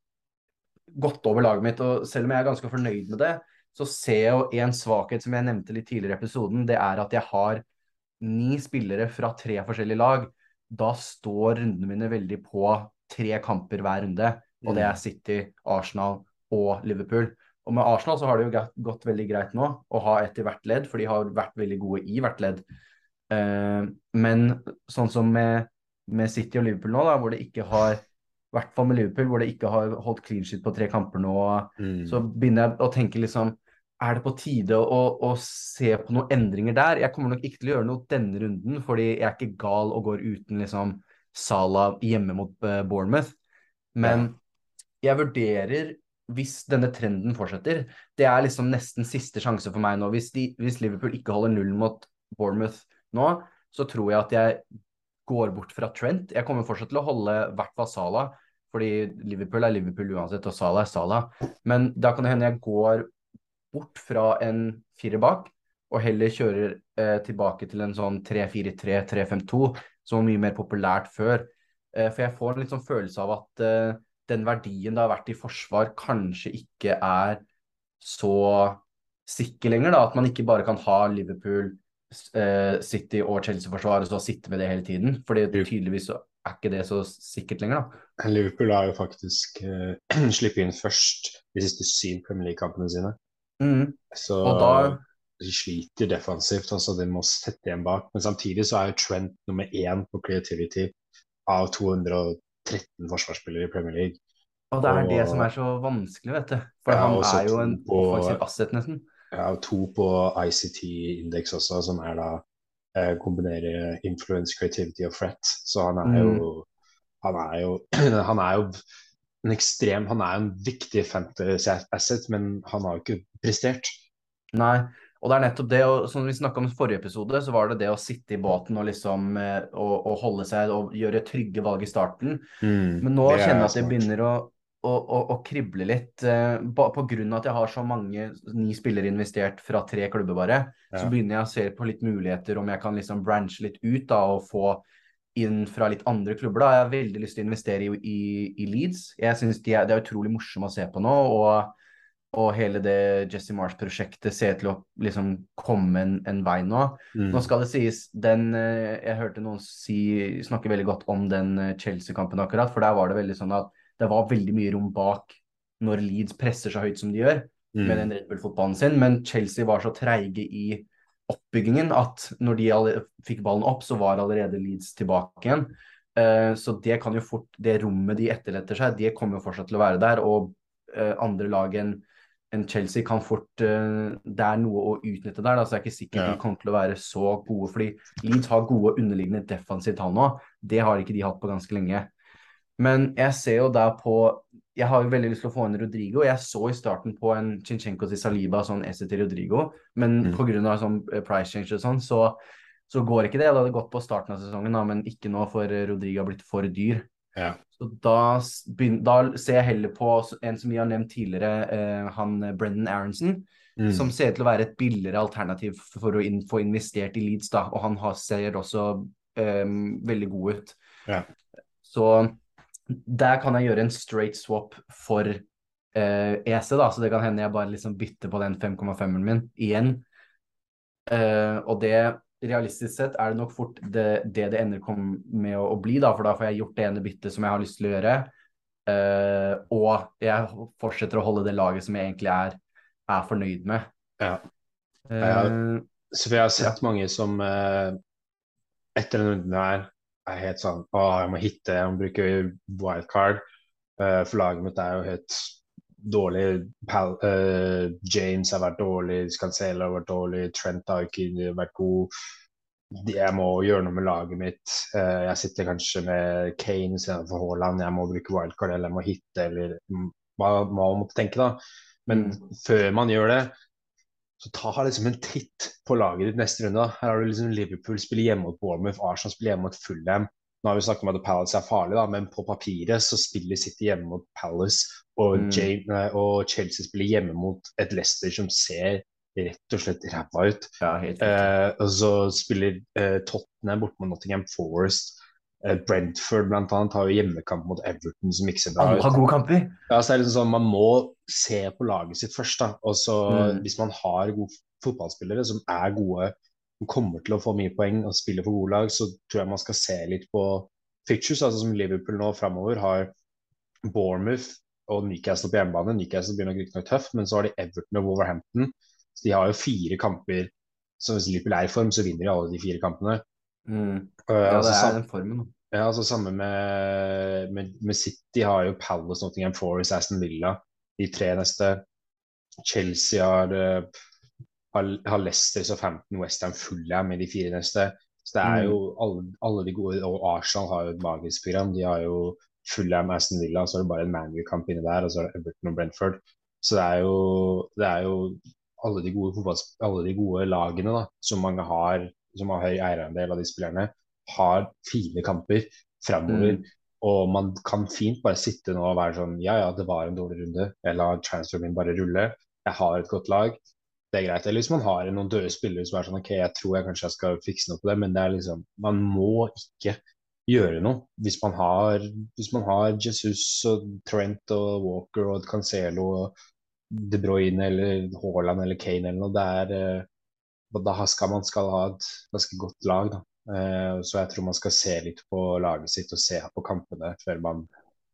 Speaker 2: gått over laget mitt. Og selv om jeg er ganske fornøyd med det, så ser jeg jo en svakhet som jeg nevnte litt tidligere i episoden. Det er at jeg har ni spillere fra tre forskjellige lag. Da står rundene mine veldig på tre kamper hver runde. Og det er mm. City, Arsenal og Liverpool. Og med Arsenal så har det jo gått veldig greit nå å ha ett i hvert ledd, for de har vært veldig gode i hvert ledd. Uh, men sånn som med, med, City og Liverpool nå, da, hvor det ikke har i hvert fall med Liverpool, hvor det ikke har holdt clean shit på tre kamper nå, mm. så begynner jeg å tenke liksom Er det på tide å, å, se på noen endringer der? Jeg kommer nok ikke til å gjøre noe denne runden, fordi jeg er ikke gal og går uten liksom Salah hjemme mot uh, Bournemouth. Men jeg vurderer hvis denne trenden fortsetter, det er liksom nesten siste sjanse for meg nå. Hvis, de, hvis Liverpool ikke holder null mot Bournemouth nå, så tror jeg at jeg går bort fra Trent. Jeg kommer fortsatt til å holde hvert fall Salah, fordi Liverpool er Liverpool uansett, og Salah er Salah. Men da kan det hende jeg går bort fra en fire bak, og heller kjører eh, tilbake til en sånn 3-4-3, 3-5-2, som var mye mer populært før. Eh, for jeg får en litt sånn følelse av at eh, den verdien det har vært i forsvar, kanskje ikke er så sikker lenger. da, At man ikke bare kan ha Liverpool, City og Chelsea-forsvaret og sitte med det hele tiden. fordi tydeligvis er ikke det så sikkert lenger, da.
Speaker 1: Liverpool har jo faktisk [CLEARS THROAT] uh, sluppet inn først de siste syv Premier League-kampene sine. Mm. Så da... de sliter defensivt, altså de må sette igjen bak. Men samtidig så er jo Trent nummer én på creativity av 213 forsvarsspillere i Premier League.
Speaker 2: Og det er og... det som er så vanskelig, vet du. For ja, han er jo en offensiv asset, nesten.
Speaker 1: Jeg har to på ICT-indeks også, som er da eh, kombinerer influence, creativity og threat. Så han er jo mm. Han er jo, [CLEARS THROAT] han er jo en ekstrem Han er en viktig fantasy asset, men han har jo ikke prestert.
Speaker 2: Nei, og det er nettopp det, og som vi snakka om i forrige episode, så var det det å sitte i båten og liksom eh, og, og holde seg og gjøre trygge valg i starten.
Speaker 1: Mm,
Speaker 2: Men nå
Speaker 1: er
Speaker 2: kjenner jeg at det begynner å, å, å, krible litt. eh, På grunn av at jeg har så mange ni spillere investert fra tre klubber bare, så begynner jeg å se på litt muligheter om jeg kan liksom branche litt ut da, og få inn fra litt andre klubber. da. Jeg har veldig lyst til å investere i, i, i Leeds. Jeg synes de er, det er utrolig morsomt å se på nå. og og hele det Jesse Marsh-prosjektet ser til å liksom komme en, en vei nå.
Speaker 1: Mm.
Speaker 2: Nå skal det sies, den eh, Jeg hørte noen si, snakke veldig godt om den eh, Chelsea-kampen akkurat, for der var det veldig sånn at det var veldig mye rom bak når Leeds presser så høyt som de gjør med
Speaker 1: Mm.
Speaker 2: den Red Bull-fotballen sin, men Chelsea var så treige i oppbyggingen at når de fikk ballen opp, så var allerede Leeds tilbake igjen. Uh, så det kan jo fort, det rommet de etterletter seg, det kommer jo fortsatt til å være der. Og uh, andre lag enn en Chelsea kan fort uh, Det er noe å utnytte der. Da, så jeg er ikke sikker
Speaker 1: Ja.
Speaker 2: de kommer til å være så gode. Fordi Leeds har gode underliggende defensivt tall nå. Det har ikke de hatt på ganske lenge. Men jeg ser jo der på Jeg har jo veldig lyst til å få inn Rodrigo. Jeg så i starten på en Chinchenko til Saliba, sånn Esse til Rodrigo, men
Speaker 1: Mm.
Speaker 2: av sånn eh, price change og sånn, så, så går ikke det. Det hadde gått på starten av sesongen, da, men ikke nå, for eh, Rodrigo har blitt for dyr.
Speaker 1: Ja.
Speaker 2: Så da, da ser jeg heller på en som vi har nevnt tidligere, eh, han eh, Brendan Aronson,
Speaker 1: Mm.
Speaker 2: som ser ut til å være et billigere alternativ for å in få investert i Leeds, da, og han har, ser også eh, veldig god ut.
Speaker 1: Ja.
Speaker 2: Så der kan jeg gjøre en straight swap for eh, EC, da, så det kan hende jeg bare liksom bytter på den 5,5-en min igjen. Eh, og det realistisk sett er det nok fort det det, det ender kom med å, å bli, da, for da får jeg gjort det ene byttet som jeg har lyst til å gjøre. Eh, og jeg fortsetter å holde det laget som jeg egentlig er, er fornøyd med.
Speaker 1: Ja.
Speaker 2: Jeg
Speaker 1: har, Så jeg har sett mange som eh, etter den runden her er helt sånn Å, jeg må hitte, jeg må bruke wildcard. Uh, for laget mitt er jo helt dårlig. Pal uh, James har vært dårlig, Scancelo har vært dårlig, Trent har ikke vært god. Jeg må gjøre noe med laget mitt. Uh, jeg sitter kanskje med Kane istedenfor Haaland. Jeg må bruke wildcard eller jeg må hitte eller mm, hva hva man måtte tenke, da. Men før man gjør det, så ta liksom en titt på laget ditt neste runde. Her har du liksom Liverpool spiller hjemme mot Bournemouth, Arsenal spiller hjemme mot Fulham. Nå har vi snakket om at Palace er farlig, da, men på papiret så spiller City hjemme mot Palace, og,
Speaker 2: Mm.
Speaker 1: Jane, og Chelsea spiller hjemme mot et Leicester som ser rett og slett ræva ut.
Speaker 2: ja, helt.
Speaker 1: Eh, og så spiller eh, Tottenham borte mot Nottingham Forest. Eh, Brentford blant annet har jo hjemmekamp mot Everton som ikke ser bra
Speaker 2: Alle
Speaker 1: ut.
Speaker 2: har gode kamper.
Speaker 1: Ja, så er det liksom sånn, Man må se på laget sitt først. da, og så
Speaker 2: Mm.
Speaker 1: Hvis man har gode fotballspillere som er gode, som kommer til å få mye poeng og spiller for gode lag, så tror jeg man skal se litt på fictures. altså Som Liverpool nå framover har Bournemouth og Newcastle på hjemmebane. Newcastle begynner riktignok tøft, men så har de Everton og Wolverhampton. Så de har jo fire kamper. Så hvis Liverpool er i form, så vinner de alle de fire kampene.
Speaker 2: Mm.
Speaker 1: Uh,
Speaker 2: Ja,
Speaker 1: altså,
Speaker 2: det
Speaker 1: sam-
Speaker 2: er den formen.
Speaker 1: Ja, altså Samme med, med, med City har jo Palace, Nottingham Forest, Aston Villa de tre neste. Chelsea har, eh, har, har Leicester, Southampton, Westham, Fulham i de fire neste. Så det er jo alle, alle de gode Og Arsenal har jo et magisk program. De har jo Fulham, Aston Villa, så er det bare en ManU-kamp inni der, og så er det Everton og Brentford. Så det er jo, det er jo alle de gode alle de gode lagene da, som mange har, som har høy eierandel av de spillerne, har fine kamper framover.
Speaker 2: Mm.
Speaker 1: Og man kan fint bare sitte nå og være sånn Ja, ja, det var en dårlig runde. Jeg lar transferen min bare rulle. Jeg har et godt lag. Det er greit. Eller hvis man har noen døde spillere som er sånn OK, jeg tror jeg kanskje jeg skal fikse noe på det, men det er liksom Man må ikke gjøre noe. Hvis man har, hvis man har Jesus og Trent og Walker og Cancelo og De Bruyne eller Haaland eller Kane eller noe, det er eh, Da skal man skal ha et ganske godt lag, da. Eh, Så jeg tror man skal se litt på laget sitt og se på kampene før man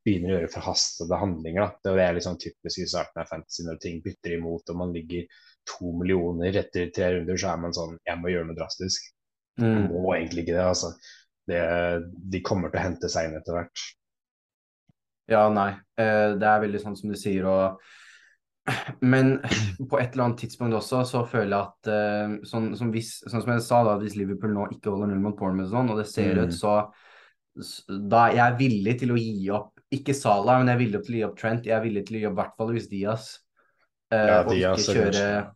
Speaker 1: begynner å gjøre forhastede handlinger. Da. Det er litt sånn typisk i starten av fantasy når ting bytter imot og man ligger to millioner etter tre runder, så er man sånn Jeg må gjøre noe drastisk.
Speaker 2: Mm.
Speaker 1: Må egentlig ikke det, altså. Det, de kommer til å hente seg inn etter hvert.
Speaker 2: Ja, nei. Eh, det er veldig sånn som du sier, og Men på et eller annet tidspunkt også så føler jeg at uh, sånn, som hvis, sånn som jeg sa, da, hvis Liverpool nå ikke holder null mot Bournemouth og sånn, og det ser
Speaker 1: Mm.
Speaker 2: ut så s- Da er jeg villig til å gi opp ikke Salah, men jeg er villig til å gi opp Trent. Jeg er villig til å gi opp i hvert fall Luis Diaz. Uh,
Speaker 1: Ja,
Speaker 2: og
Speaker 1: Diaz
Speaker 2: ikke
Speaker 1: er
Speaker 2: kjøre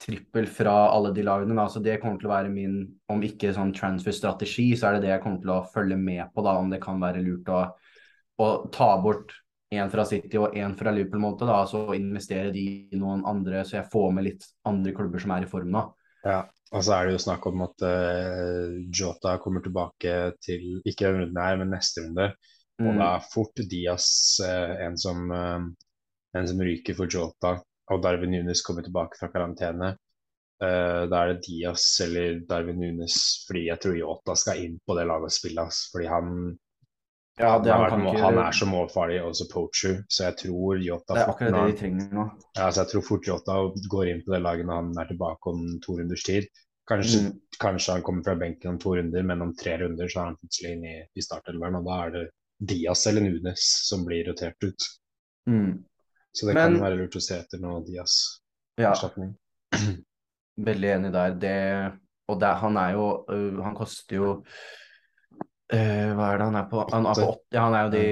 Speaker 2: trippel fra alle de lagene. Da. Så det kommer til å være min, om ikke sånn transfer-strategi, så er det det jeg kommer til å følge med på, da, om det kan være lurt å, å ta bort én fra City og én fra Liverpool, måte, da, så investere de i noen andre, så jeg får med litt andre klubber som er i form nå.
Speaker 1: Ja, og så er det jo snakk om at uh, Jota kommer tilbake til ikke denne runden her, men neste runde. Og
Speaker 2: Mm.
Speaker 1: da er fort Diaz uh, en, som, uh, en som ryker for Jota, og Darwin Nunes kommer tilbake fra karantene. Uh, da er det Diaz eller Darwin Nunes, fordi jeg tror Jota skal inn på det laget og spille. fordi han,
Speaker 2: Ja, det,
Speaker 1: han,
Speaker 2: han, ikke,
Speaker 1: han er så målfarlig og så poacher, så jeg tror Jota
Speaker 2: det er akkurat det de trenger nå.
Speaker 1: Ja, så jeg tror fort Jota går inn på det laget når han er tilbake om to runders tid. Kanskje,
Speaker 2: Mm.
Speaker 1: kanskje han kommer fra benken om to runder, men om tre runder så er han plutselig inne i, i startelveren, og da er det Diaz eller Nunes som blir rotert ut.
Speaker 2: Mm.
Speaker 1: Så det
Speaker 2: Men-
Speaker 1: kan være lurt å se etter noe Diaz-erstatning.
Speaker 2: Ja, veldig enig der. Det, og det, han er jo Han koster jo øh, Hva er det han er på? Han er, på
Speaker 1: Åtte.
Speaker 2: ja, han er jo de,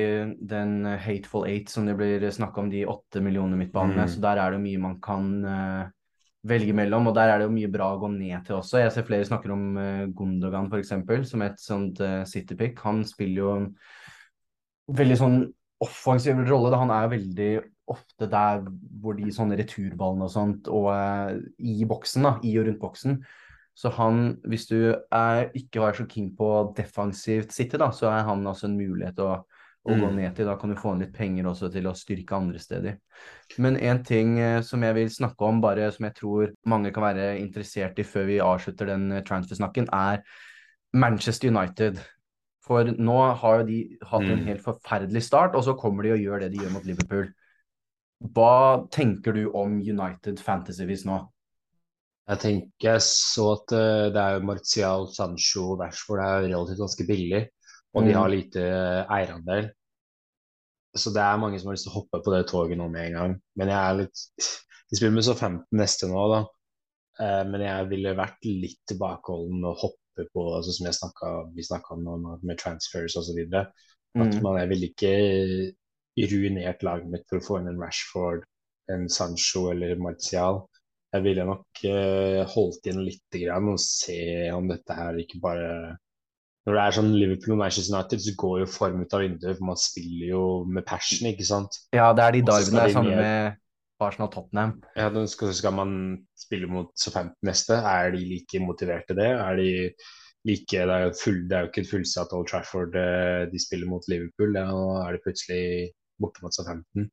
Speaker 2: den hateful eight som det blir snakka om, de åtte millioner midtbanene.
Speaker 1: Mm.
Speaker 2: Så der er det mye man kan uh, velge mellom, og der er det jo mye bra å gå ned til også. Jeg ser flere snakker om uh, Gundogan f.eks. som et sånt uh, citypick. Han spiller jo en veldig sånn offensiv rolle. Da. Han er jo veldig ofte der hvor de sånne returballene og sånt, og i boksen, da, i og rundt boksen. Så han, hvis du er, ikke var så keen på defensivt City, da, så er han altså en mulighet å, å gå
Speaker 1: Mm.
Speaker 2: ned til. Da kan du få inn litt penger også til å styrke andre steder. Men en ting eh, som jeg vil snakke om, bare som jeg tror mange kan være interessert i før vi avslutter den eh, transfer-snakken, er Manchester United. For nå har jo de hatt en
Speaker 1: Mm.
Speaker 2: helt forferdelig start, og så kommer de og gjør det de gjør mot Liverpool. Hva tenker du om United fantasyvis nå?
Speaker 1: Jeg tenker så at eh, det er Martial, Sancho og Rashford er relativt ganske billig, og de
Speaker 2: Mm.
Speaker 1: har lite eh, eierandel. Så det er mange som har lyst til å hoppe på det toget nå med en gang. Men jeg er litt De spiller med så 15 neste nå, da. Eh, men jeg ville vært litt tilbakeholden med å hoppe på, altså som jeg snakket, vi snakka om nå, med transfers osv. At
Speaker 2: Mm.
Speaker 1: man jeg ville ikke ruinert laget mitt for å få inn en Rashford, en Sancho eller Martial. Jeg ville nok eh, holdt igjen litt grann og se om dette her ikke bare Når det er sånn Liverpool og Manchester United, så går jo form ut av vinduet, for man spiller jo med passion, ikke sant?
Speaker 2: Ja, det er de derbyene der sammen med Arsenal-Tottenham.
Speaker 1: Ja, da skal, skal man spille mot så 15 neste. Er de like motiverte til det? Er de like Det er full, det er jo ikke et fullsatt Old Trafford eh, de spiller mot Liverpool. Ja, nå er de plutselig borte mot 15.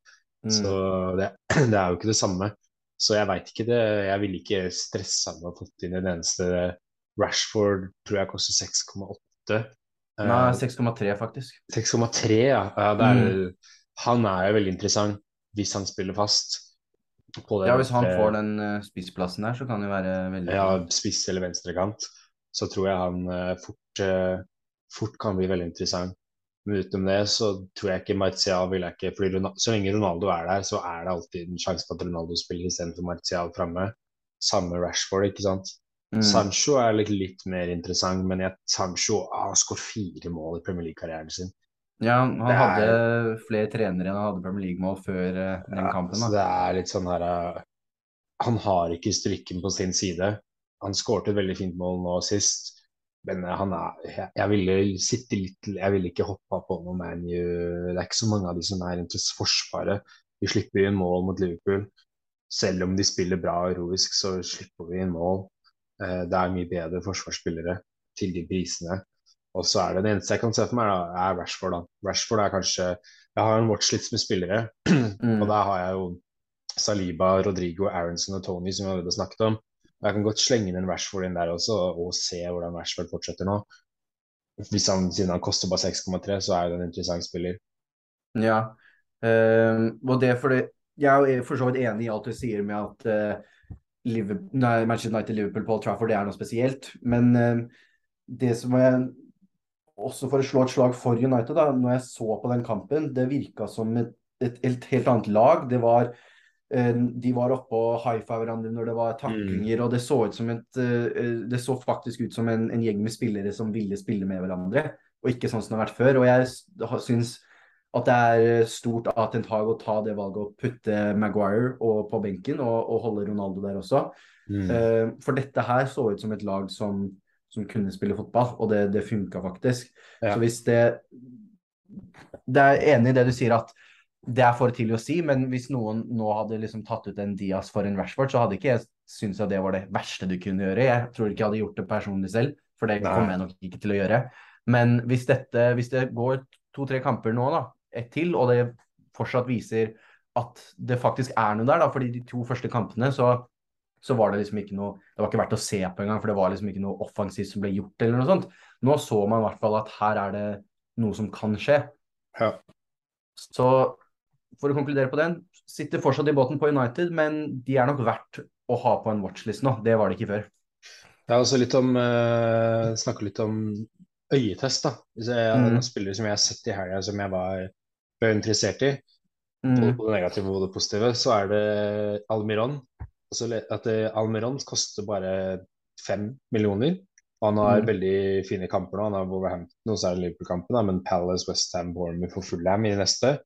Speaker 2: Mm.
Speaker 1: Så det, [CLEARS THROAT] det er jo ikke det samme. Så jeg veit ikke det. Jeg ville ikke stressa med å fått inn en eneste Rashford tror jeg koster 6,8. Eh,
Speaker 2: Nei, 6,3 faktisk.
Speaker 1: 6,3, ja. er, Han er jo veldig interessant hvis han spiller fast. På det
Speaker 2: Ja, hvis han får den uh, spissplassen der, så kan det være veldig
Speaker 1: ja, spiss eller venstrekant, så tror jeg han eh, fort, eh, fort kan bli veldig interessant. Men utenom det så tror jeg ikke Martial vil jeg ikke fordi Så lenge Ronaldo er der, så er det alltid en sjanse for at Ronaldo spiller istedenfor Martial framme. Samme Rashford, ikke sant.
Speaker 2: Mm.
Speaker 1: Sancho er litt, litt mer interessant, men jeg, Sancho ah, har skåret fire mål i Premier League-karrieren sin.
Speaker 2: Ja, han
Speaker 1: er-
Speaker 2: hadde flere trenere enn han hadde Premier League-mål før eh, den
Speaker 1: Ja,
Speaker 2: kampen.
Speaker 1: så det er litt sånn her uh, Han har ikke strykken på sin side. Han skårte et veldig fint mål nå sist, men eh, han er Jeg, jeg ville sitte litt Jeg ville ikke hoppa på noe ManU. Det er ikke så mange av de som er i Forsvaret. Vi slipper inn mål mot Liverpool. Selv om de spiller bra og heroisk, så slipper vi inn mål. Eh, Det er mye bedre forsvarsspillere til de prisene. Og så er det det eneste jeg kan se for meg, da, er Rashford. da. Rashford er kanskje Jeg har en watchlist med spillere,
Speaker 2: Mm.
Speaker 1: og der har jeg jo Saliba, Rodrigo, Aronson og Tony, som vi allerede snakket om. Jeg kan godt slenge inn en Rashford inn der også, og se hvordan Rashford fortsetter nå. Hvis han, Siden han koster bare 6,3, så er det en interessant spiller.
Speaker 2: Ja, eh, og det er fordi Jeg er for så vidt enig i alt du sier med at uh, Liverpool, nei, Manchester United Liverpool Paul Trafford det er noe spesielt. Men uh, det som jeg også for å slå et slag for United, da, når jeg så på den kampen, det virka som et, et, et helt annet lag. Det var eh, De var oppe og high-five hverandre når det var taklinger, og det så ut som et eh, Det så faktisk ut som en, en gjeng med spillere som ville spille med hverandre, og ikke sånn som det har vært før. Og jeg syns at det er stort av Ten Hag å ta det valget å putte Maguire og på benken og, og holde Ronaldo der også.
Speaker 1: Mm.
Speaker 2: For dette her så ut som et lag som, som kunne spille fotball, og det, det funka faktisk.
Speaker 1: Ja.
Speaker 2: Så hvis det Det er enig i det du sier at det er for tidlig å si, men hvis noen nå hadde liksom tatt ut en Diaz for en Rashford, så hadde ikke jeg syntes at det var det verste du kunne gjøre. Jeg tror ikke jeg hadde gjort det personlig selv, for det kommer jeg nok ikke til å gjøre. Men hvis, dette, hvis det går to-tre kamper nå, da, ett til, og det fortsatt viser at det faktisk er noe der, da, fordi de to første kampene så, så var det liksom ikke noe Det var ikke verdt å se på engang, for det var liksom ikke noe offensivt som ble gjort, eller noe sånt. Nå så man i hvert fall at her er det noe som kan skje.
Speaker 1: Ja.
Speaker 2: Så for å konkludere på den, sitter fortsatt i båten på United, men de er nok verdt å ha på en watchlist nå. Det var det ikke før.
Speaker 1: Det er også litt om uh, Snakke litt om øyetest, da. Hvis jeg,
Speaker 2: Mm.
Speaker 1: Noen spillere som jeg har sett i helga som jeg var, var interessert i,
Speaker 2: Mm.
Speaker 1: både på det negative og det positive, så er det Almiron. Altså at det, Almiron koster bare fem millioner. Og han har
Speaker 2: Mm.
Speaker 1: veldig fine kamper nå. Han har Wolverhampton og så er det Liverpool-kampen, men Palace, Westham, Bournemouth og Fullham i neste.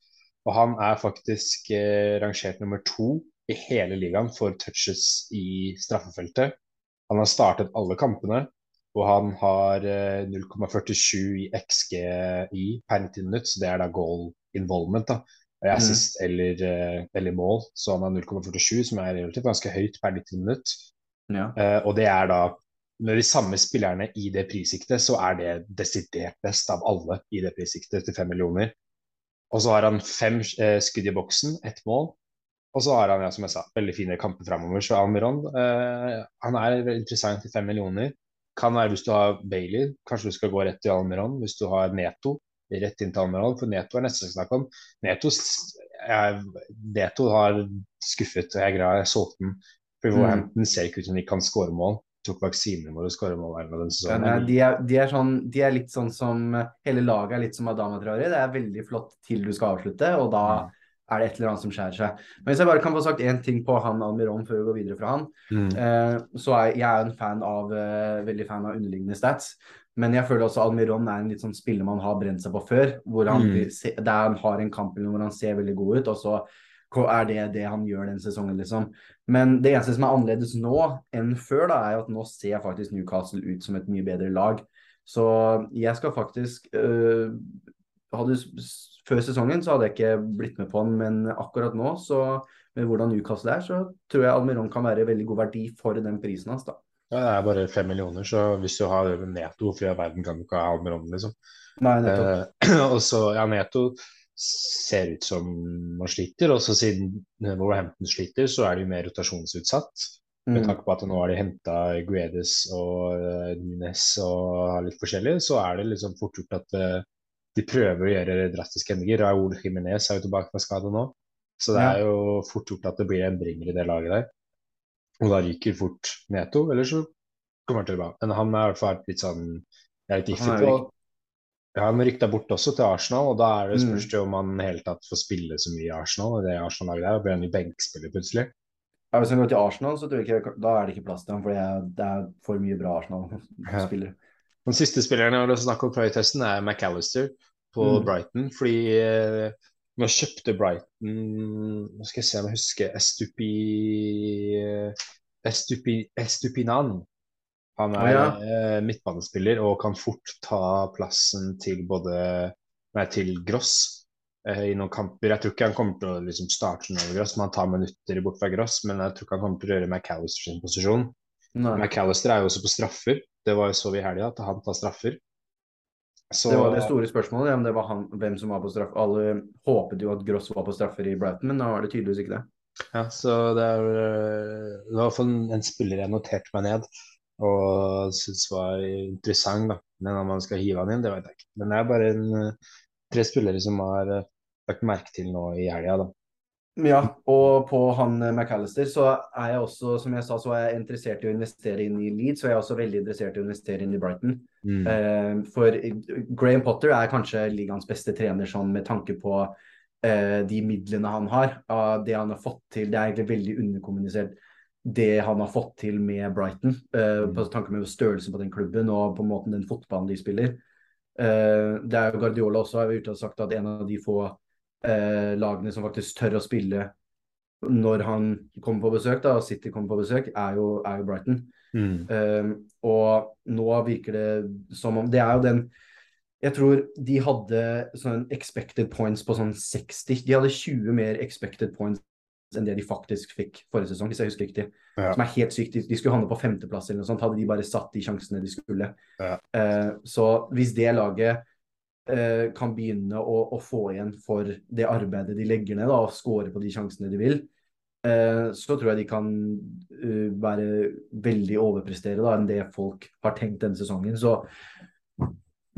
Speaker 1: Og han er faktisk eh, rangert nummer to i hele ligaen for touches i straffefeltet. Han har startet alle kampene, og han har eh, 0,47 i XGI per 90 minutt, så det er da goal involvement. da. Og
Speaker 2: Mm.
Speaker 1: eller, eh, eller mål, så han har 0,47, som er relativt ganske høyt per 90 minutt.
Speaker 2: Ja.
Speaker 1: Eh, og det er da med de samme spillerne i det prissiktet, så er det desidert best av alle i det prissiktet til fem millioner. Og så har han fem eh, skudd i boksen, ett mål. Og så har han, ja, som jeg sa, veldig fine kamper framover. Så Almiron eh, han er veldig interessant til fem millioner. Kan være hvis du har Bailey, kanskje du skal gå rett til Almiron. Hvis du har Neto, rett inn til Almiron. For Neto er neste jeg skal om. Neto, er, Neto har skuffet, og jeg er glad jeg solgte den. For
Speaker 2: Mm.
Speaker 1: Wolverhampton ser ikke ut som de kan skåre mål. Tok våre skal mål her denne
Speaker 2: Ja,
Speaker 1: sesongen.
Speaker 2: nei, de, er, de, er sånn, de er litt sånn som Hele laget er litt som Adama Traore. Det er veldig flott til du skal avslutte, og da er det et eller annet som skjærer seg. Men hvis jeg bare kan få sagt én ting på han Almiron før vi går videre fra han,
Speaker 1: Mm.
Speaker 2: uh, så er jeg er en fan av uh, veldig fan av underliggende stats. Men jeg føler også Almiron er en litt sånn spiller man har brent seg på før. Hvor han,
Speaker 1: Mm.
Speaker 2: der han har en kamp hvor han ser veldig god ut, og så er det det han gjør den sesongen, liksom. Men det eneste som er annerledes nå enn før, da, er at nå ser faktisk Newcastle ut som et mye bedre lag. Så jeg skal faktisk øh, hadde, Før sesongen så hadde jeg ikke blitt med på den, men akkurat nå, så med hvordan Newcastle er, så tror jeg Almiron kan være veldig god verdi for den prisen hans, da.
Speaker 1: Ja, det er bare fem millioner, så hvis du har Neto, hvorfor i verden kan du ikke ha Almiron, liksom?
Speaker 2: Nei, nettopp.
Speaker 1: Eh, [CLEARS THROAT] og så, ja, Neto ser ut som man sliter, og så siden Wolverhampton sliter, så er de mer rotasjonsutsatt. Med
Speaker 2: Mm.
Speaker 1: tanke på at nå har de henta Guedes og uh, Nunes og litt forskjellig, så er det liksom fort gjort at eh, de prøver å gjøre drastiske endringer. Raúl Jiménez er jo tilbake fra skade nå, så det er jo fort gjort at det blir endringer i det laget der. Og da ryker fort Neto, eller så kommer han tilbake. Men han er i hvert fall litt sånn Jeg er litt
Speaker 2: jo
Speaker 1: på ja, Han rykta bort også til Arsenal, og da er det
Speaker 2: Mm.
Speaker 1: spørs det om han helt hele tatt får spille så mye i Arsenal. Det Arsenal-laget der, blir han jo benkspiller plutselig.
Speaker 2: Ja, hvis han går til Arsenal, så tror jeg ikke, da er det ikke plass til ham, for det er, er for mye bra Arsenal-spillere.
Speaker 1: Den siste spilleren jeg å snakke om fra i testen, er McAllister på
Speaker 2: Mm.
Speaker 1: Brighton. Fordi eh, nå kjøpte Brighton Nå skal jeg se om jeg husker Estupi, Estupi, Estupinan. Han er
Speaker 2: ja.
Speaker 1: eh, midtbanespiller og kan fort ta plassen til både Nei, til Gross eh, i noen kamper. Jeg tror ikke han kommer til å liksom, starte over Gross, men han tar minutter bort fra Gross. Men jeg tror ikke han kommer til å gjøre McAllister sin posisjon.
Speaker 2: Nei.
Speaker 1: McAllister er jo også på straffer. Det var jo så vi i helga, at han tar straffer. Så
Speaker 2: Det var det store spørsmålet, om det var han, hvem som var på straff. Alle håpet jo at Gross var på straffer i Brighton, men da var det tydeligvis ikke det.
Speaker 1: ja, så det er øh, det var i hvert fall en, en spiller jeg noterte meg ned og syntes var interessant. da. Men om man skal hive han inn, det vet jeg ikke. Men det er bare en, øh, tre spillere som har øh, lagt merke til nå i helga, da.
Speaker 2: Ja, og på han eh, McAllister så er jeg også, som jeg sa, så er jeg interessert i å investere inn i Leeds, og jeg er også veldig interessert i å investere inn i Brighton.
Speaker 1: Mm.
Speaker 2: Eh, for Graham Potter er kanskje ligaens beste trener sånn med tanke på eh, de midlene han har. av det han har fått til. Det er egentlig veldig underkommunisert det han har fått til med Brighton.
Speaker 1: Mm.
Speaker 2: På tanke med størrelsen på den klubben og på måten den fotballen de spiller. Uh, det er jo Guardiola også har ute og sagt at en av de få uh, lagene som faktisk tør å spille når han kommer på besøk, da, City kommer på besøk, er jo, er jo Brighton.
Speaker 1: Mm.
Speaker 2: Uh, og nå virker det som om Det er jo den Jeg tror de hadde sånn expected points på sånn 60. De hadde 20 mer expected points enn det de faktisk fikk forrige sesong, hvis jeg husker riktig.
Speaker 1: Ja.
Speaker 2: Som er helt sykt. De, skulle havne på femteplass eller noe sånt, hadde de bare satt de sjansene de skulle.
Speaker 1: Ja.
Speaker 2: Eh, så hvis det laget eh, kan begynne å, å, få igjen for det arbeidet de legger ned, da, og score på de sjansene de vil, eh, så tror jeg de kan uh, være veldig overprestere da, enn det folk har tenkt denne sesongen. Så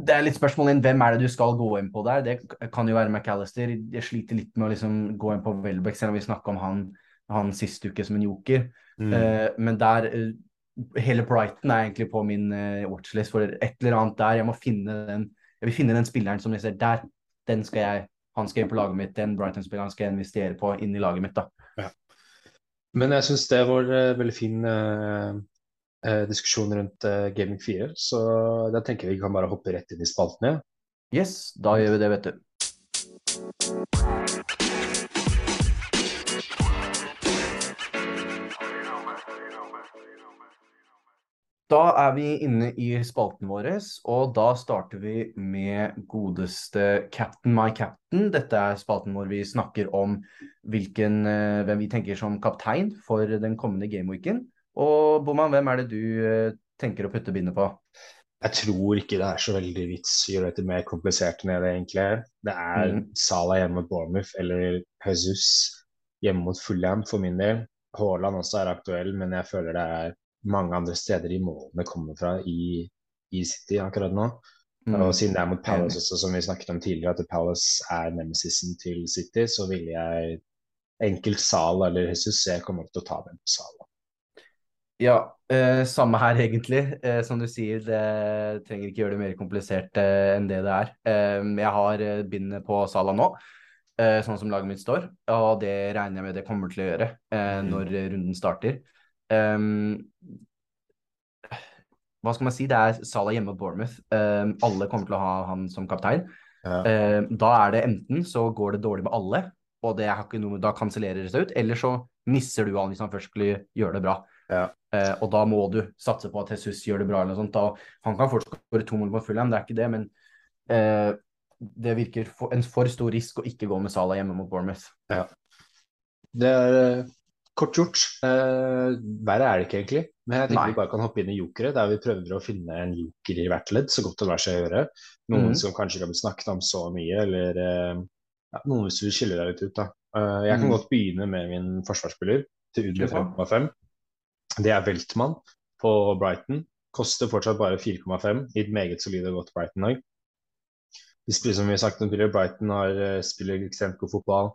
Speaker 2: det er litt spørsmål inn hvem er det du skal gå inn på der. Det kan jo være McAllister. Jeg sliter litt med å liksom gå inn på Welbeck, selv om vi snakka om han, han sist uke som en joker.
Speaker 1: Mm.
Speaker 2: Uh, men der uh, Hele Brighton er egentlig på min uh, watchlist for et eller annet der. Jeg må finne den Jeg vil finne den spilleren som jeg ser der. Den skal jeg Han skal inn på laget mitt. Den Brighton-spilleren skal jeg investere på inn i laget mitt, da.
Speaker 1: Ja. Men jeg syns det var veldig fin eh, diskusjon rundt eh, Gaming 4, så da tenker jeg vi kan bare hoppe rett inn i spaltene.
Speaker 2: Yes, da gjør vi det, vet du. Da er vi inne i spalten vår, og da starter vi med godeste Captain My Captain. Dette er spalten hvor vi snakker om hvilken, eh, hvem vi tenker som kaptein for den kommende gameweeken. Og Boman, hvem er det du eh, tenker å putte bindet på?
Speaker 1: Jeg tror ikke det er så veldig vits å gjøre dette mer komplisert enn det egentlig er. Det er
Speaker 2: Mm.
Speaker 1: Salah hjemme mot Bournemouth eller Jesus hjemme mot Fulham for min del. Haaland også er aktuell, men jeg føler det er mange andre steder i målene kommer fra i, i City akkurat nå.
Speaker 2: Mm.
Speaker 1: Og siden det er mot Palace også, som vi snakket om tidligere, at Palace er nemesisen til City, så ville jeg enkelt Salah eller Jesus, jeg kommer til å ta den på Salah.
Speaker 2: Ja, eh, samme her egentlig. Eh, som du sier, det trenger ikke gjøre det mer komplisert eh, enn det det er. Eh, jeg har eh, bindet på Sala nå, eh, sånn som laget mitt står, og det regner jeg med det kommer til å gjøre
Speaker 1: Mm.
Speaker 2: når runden starter. Um, hva skal man si? Det er Sala hjemme på Bournemouth. Um, alle kommer til å ha han som kaptein.
Speaker 1: Ja.
Speaker 2: Eh, da er det enten så går det dårlig med alle, og det har ikke noe, da kansellerer det seg ut, eller så misser du han hvis han først skulle gjøre det bra.
Speaker 1: Ja.
Speaker 2: Eh, og da må du satse på at Jesus gjør det bra. eller noe sånt. Da, han kan fortsatt skåre to mål på Fulham, det er ikke det, men eh, det virker for, en for stor risk å ikke gå med Salah hjemme mot Bournemouth.
Speaker 1: Det er eh, kort gjort. Eh, verre er det ikke egentlig. Men jeg tenker
Speaker 2: Nei.
Speaker 1: vi bare kan hoppe inn i jokere, der vi prøver å finne en joker i hvert ledd, så godt det lar seg gjøre. Noen
Speaker 2: mm.
Speaker 1: som kanskje ikke har blitt snakket om så mye, eller eh, ja, noen du vil skille deg litt ut. da. Eh, jeg kan
Speaker 2: mm.
Speaker 1: godt begynne med min forsvarsspiller til under
Speaker 2: Kjør på.
Speaker 1: 5,5. Det er Weltmann på Brighton. Koster fortsatt bare 4,5 i et meget solid og godt Brighton-lag. De spiller som vi har sagt om tidligere, Brighton har, eh, spiller ekstremt god fotball.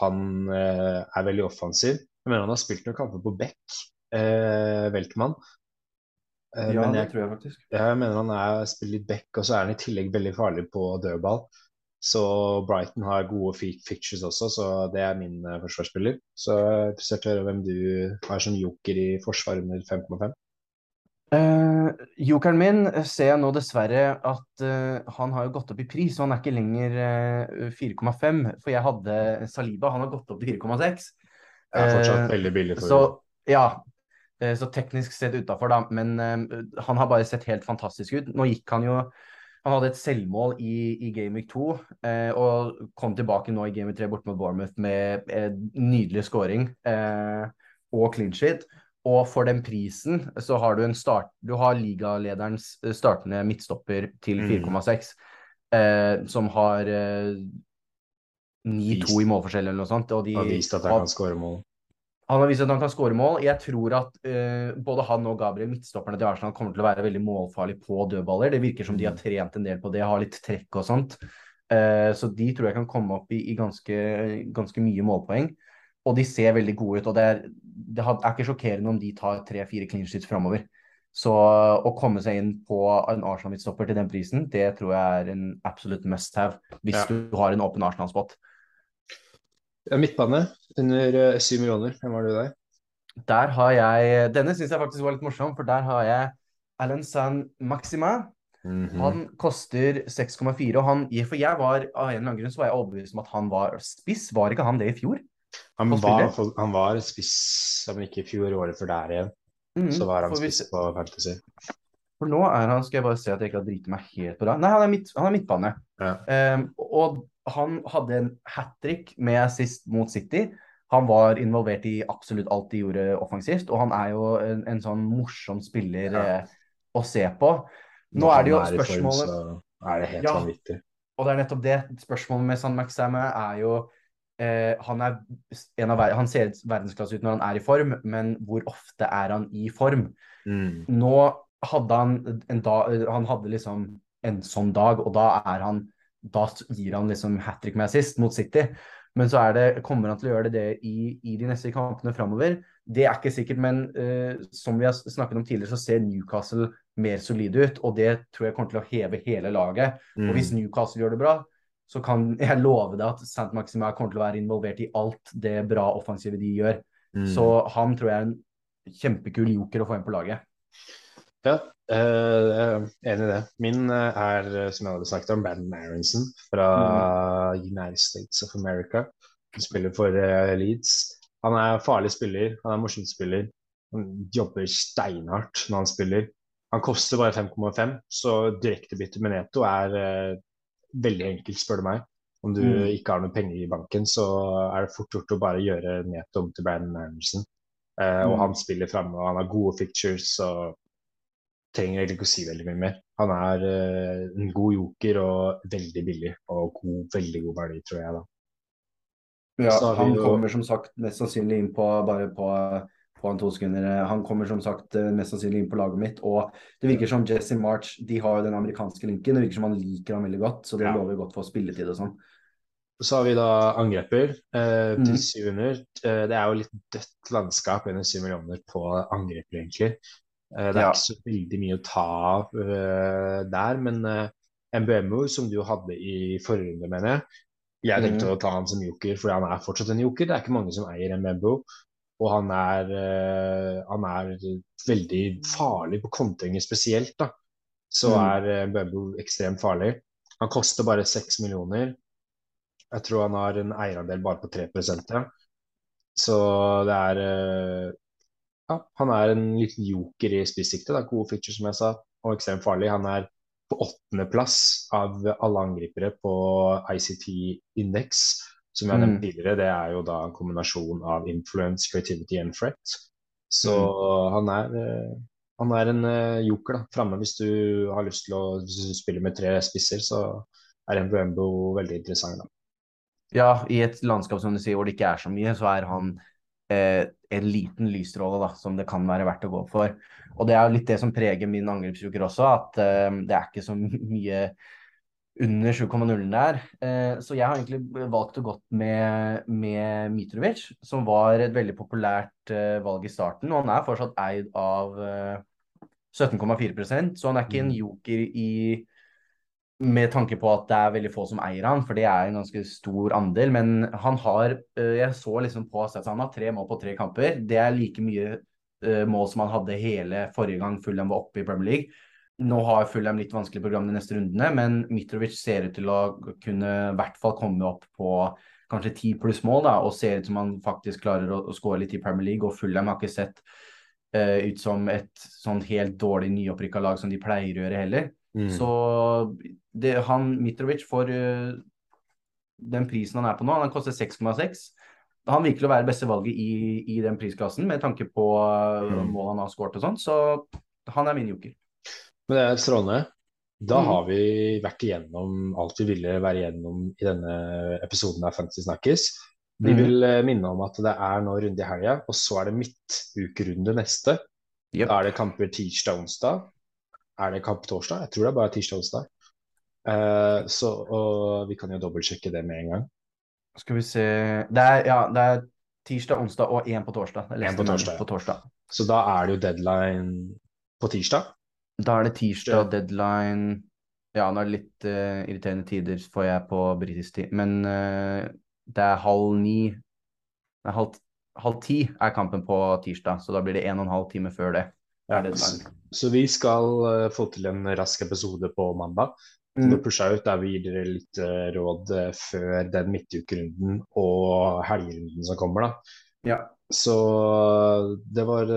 Speaker 1: Han eh, er veldig offensiv. Jeg mener han har spilt noen kamper på Beck, eh, Weltmann. Eh,
Speaker 2: Ja,
Speaker 1: men
Speaker 2: det tror jeg faktisk.
Speaker 1: jeg mener han er spiller litt Beck, og så er han i tillegg veldig farlig på dødball. Så Brighton har gode fi- fictures også, så det er min eh, forsvarsspiller. Så jeg er interessert i å høre hvem du har som joker i forsvaret med 5,5.
Speaker 2: Uh, jokeren min eh, ser jeg nå dessverre at uh, han har jo gått opp i pris, og han er ikke lenger uh, 4,5. For jeg hadde Saliba, han har gått opp til 4,6.
Speaker 1: Det er fortsatt
Speaker 2: Eh,
Speaker 1: veldig billig for
Speaker 2: Så ja, eh, så teknisk sett utafor, da. Men eh, han har bare sett helt fantastisk ut. Nå gikk han jo Han hadde et selvmål i, i Game Week 2 eh, og kom tilbake nå i Game Week 3 borte mot Bournemouth med eh, nydelig scoring eh, og clean sheet. Og for den prisen så har du en start Du har ligalederens eh, startende midtstopper til
Speaker 1: Mm.
Speaker 2: 4,6, eh, som har eh, 9-2 i målforskjell eller noe sånt. Og de
Speaker 1: har vist at han kan skåre mål.
Speaker 2: Han har vist at han kan skåre mål. Jeg tror at uh, både han og Gabriel, midtstopperne til Arsenal, kommer til å være veldig målfarlige på dødballer. Det virker som de har trent en del på det, har litt trekk og sånt. Uh, så de tror jeg kan komme opp i, i ganske, ganske mye målpoeng. Og de ser veldig gode ut. Og det er, det er ikke sjokkerende om de tar tre-fire clean sheets framover. Så å komme seg inn på en Arsenal-midtstopper til den prisen, det tror jeg er en absolutt must have hvis
Speaker 1: Ja.
Speaker 2: du har en åpen Arsenal-spot.
Speaker 1: Ja, Midtbane under syv 7 millioner. Hvem var du der?
Speaker 2: Der har jeg Denne syns jeg faktisk var litt morsom, for der har jeg Alan San Maxima.
Speaker 1: Mhm.
Speaker 2: Han koster 6,4, og han For jeg var av en eller annen grunn så var jeg overbevist om at han var spiss. Var ikke han det i fjor?
Speaker 1: han, var, han var spiss, men ikke i fjor, året før der igjen.
Speaker 2: Mhm,
Speaker 1: Så var han
Speaker 2: for
Speaker 1: spiss på Fantasy.
Speaker 2: For nå er han Skal jeg bare se at jeg ikke har driti meg helt på det. Nei, han er, midt, han er midtbane.
Speaker 1: Ja.
Speaker 2: Um, og han hadde en hat trick med assist mot City. Han var involvert i absolutt alt de gjorde offensivt, og han er jo en, en sånn morsom spiller
Speaker 1: Ja.
Speaker 2: eh, å se på. Nå er det jo spørsmålet
Speaker 1: form, er det helt
Speaker 2: Ja.
Speaker 1: vanvittig.
Speaker 2: Og det er nettopp det. Spørsmålet med San Maxime er jo eh, han, er en av, han ser verdensklasse ut når han er i form, men hvor ofte er han i form?
Speaker 1: Mm.
Speaker 2: Nå hadde han en dag Han hadde liksom en sånn dag, og da er han Da gir han liksom hat trick med assist mot City. Men så er det, kommer han til å gjøre det, det i, i de neste kampene framover? Det er ikke sikkert, men uh, som vi har snakket om tidligere, så ser Newcastle mer solide ut. Og det tror jeg kommer til å heve hele laget.
Speaker 1: Mm.
Speaker 2: Og hvis Newcastle gjør det bra, så kan [LAUGHS] jeg love deg at St. Maxima kommer til å være involvert i alt det bra offensive de gjør.
Speaker 1: Mm.
Speaker 2: Så han tror jeg er en kjempekul joker å få inn på laget.
Speaker 1: Ja, er enig i det. Min eh, er, som jeg hadde snakket om, Brandon Aronson fra United States of America. Han spiller for uh, Leeds. Han er farlig spiller, han er morsom spiller. Han jobber steinhardt når han spiller. Han koster bare 5,5, så direktebytte med Neto er uh, veldig enkelt, spør du meg. Om du
Speaker 2: Mm.
Speaker 1: ikke har noe penger i banken, så er det fort gjort å bare gjøre Neto om til Brandon Uh, mm. og
Speaker 2: Mm.
Speaker 1: han spiller framme, og han har gode fictures, så trenger egentlig ikke å si veldig mye mer. Han er eh, en god joker og veldig billig, og god, veldig god verdi, tror jeg, da.
Speaker 2: Ja, han
Speaker 1: jo-
Speaker 2: kommer som sagt mest sannsynlig inn på bare på, på en to sekunder. Han kommer som sagt eh, mest sannsynlig inn på laget mitt. Og det virker som Jesse March de har jo den amerikanske linken. Det virker som han liker han veldig godt, så det
Speaker 1: Ja.
Speaker 2: lover godt for spilletid og sånn.
Speaker 1: Så har vi da angreper eh, til
Speaker 2: Mhm.
Speaker 1: 700. Eh, det er jo litt dødt landskap under 7 millioner på angreper, egentlig. Eh, det er
Speaker 2: Ja.
Speaker 1: ikke så veldig mye å ta av uh, der, men uh, MBMO, som du hadde i forrige runde, mener jeg, jeg tenkte
Speaker 2: mm.
Speaker 1: å ta han som joker, fordi han er fortsatt en joker. Det er ikke mange som eier MBMO. Og han er, uh, han er veldig farlig på kontringer spesielt, da. Så
Speaker 2: Mm.
Speaker 1: er eh, MBMO ekstremt farlig. Han koster bare 6 millioner. Jeg tror han har en eierandel bare på 3 ja. Så det er eh, Ja, han er en liten joker i spissiktet. Det gode features, som jeg sa, og ekstremt farlig. Han er på åttendeplass av alle angripere på ICT-indeks. Som jeg
Speaker 2: Mm.
Speaker 1: nevnte tidligere, det er jo da en kombinasjon av influence, creativity and threat. Så
Speaker 2: Mm.
Speaker 1: han er eh, han er en eh, joker da, framme hvis du har lyst til å spille med tre spisser, så er Mbembo veldig interessant. da.
Speaker 2: Ja, i et landskap som du sier hvor det ikke er så mye, så er han en liten lysstråle da, som det kan være verdt å gå for. Og det er jo litt det som preger min angrepsjoker også, at eh, det er ikke så [LAUGHS] mye under 7,0 der. Eh, så jeg har egentlig valgt å gå med, med Mitrovic, som var et veldig populært eh, valg i starten. Og han er fortsatt eid av eh, 17,4% så han er ikke en joker i med tanke på at det er veldig få som eier han, for det er en ganske stor andel. Men han har eh, Jeg så liksom på stats, han har tre mål på tre kamper. Det er like mye eh, mål som han hadde hele forrige gang Fulham var oppe i Premier League. Nå har Fulham litt vanskelig program de neste rundene, men Mitrovic ser ut til å kunne i hvert fall komme opp på kanskje ti pluss mål, da, og ser ut som han faktisk klarer å, å skåre litt i Premier League. Og Fulham har ikke sett uh, ut som et sånn helt dårlig nyopprykka lag som de pleier å gjøre heller.
Speaker 1: Mm.
Speaker 2: Så det, han Mitrovic for uh, den prisen han er på nå, han koster 6,6. Han virker å være beste valget i, i den prisklassen med tanke på uh,
Speaker 1: Mm.
Speaker 2: mål han har skåret og sånn. Så han er min joker.
Speaker 1: Men det er strålende. Da
Speaker 2: Mhm.
Speaker 1: har vi vært igjennom alt vi ville være igjennom i denne episoden av Fantasy Snakkes. Vi
Speaker 2: Mhm.
Speaker 1: vil eh, minne om at det er nå runde i helga, og så er det midtukerunde neste.
Speaker 2: Yep.
Speaker 1: Da er det kamper tirsdag og onsdag. Er det kamp torsdag? Jeg tror det er bare tirsdag og onsdag. Uh, så, og vi kan jo dobbeltsjekke det med en gang.
Speaker 2: Skal vi se Det er, ja, det er tirsdag, onsdag og én på torsdag. Én
Speaker 1: En på torsdag, ja.
Speaker 2: på torsdag.
Speaker 1: Så da er det jo deadline på tirsdag.
Speaker 2: Da er det tirsdag, deadline Ja, nå er det litt uh, irriterende tider, får jeg på britisk tid. Men uh, det er halv ni Nei, halv, halv ti er kampen på tirsdag, så da blir det en og en halv time før det. Det.
Speaker 1: Så vi skal eh, få til en rask episode på mandag.
Speaker 2: Mm.
Speaker 1: vi pusha ut der vi gir dere litt eh, råd eh, før den midtukerunden og helgerunden som kommer, da.
Speaker 2: Ja.
Speaker 1: Så det var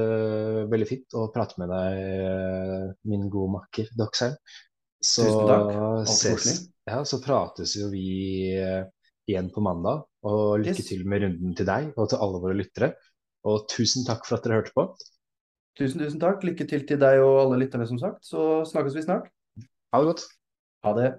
Speaker 1: veldig fint å prate med deg, min gode makker Doxheim. Så
Speaker 2: Tusen takk.
Speaker 1: Ses, ja, så prates jo vi igjen på mandag. Og lykke
Speaker 2: Yes.
Speaker 1: til med runden til deg og til alle våre lyttere. Og tusen takk for at dere hørte på.
Speaker 2: Tusen, tusen takk. Lykke til til deg og alle lytterne, som sagt. Så snakkes vi snart.
Speaker 1: Ha det godt.
Speaker 2: Ha det.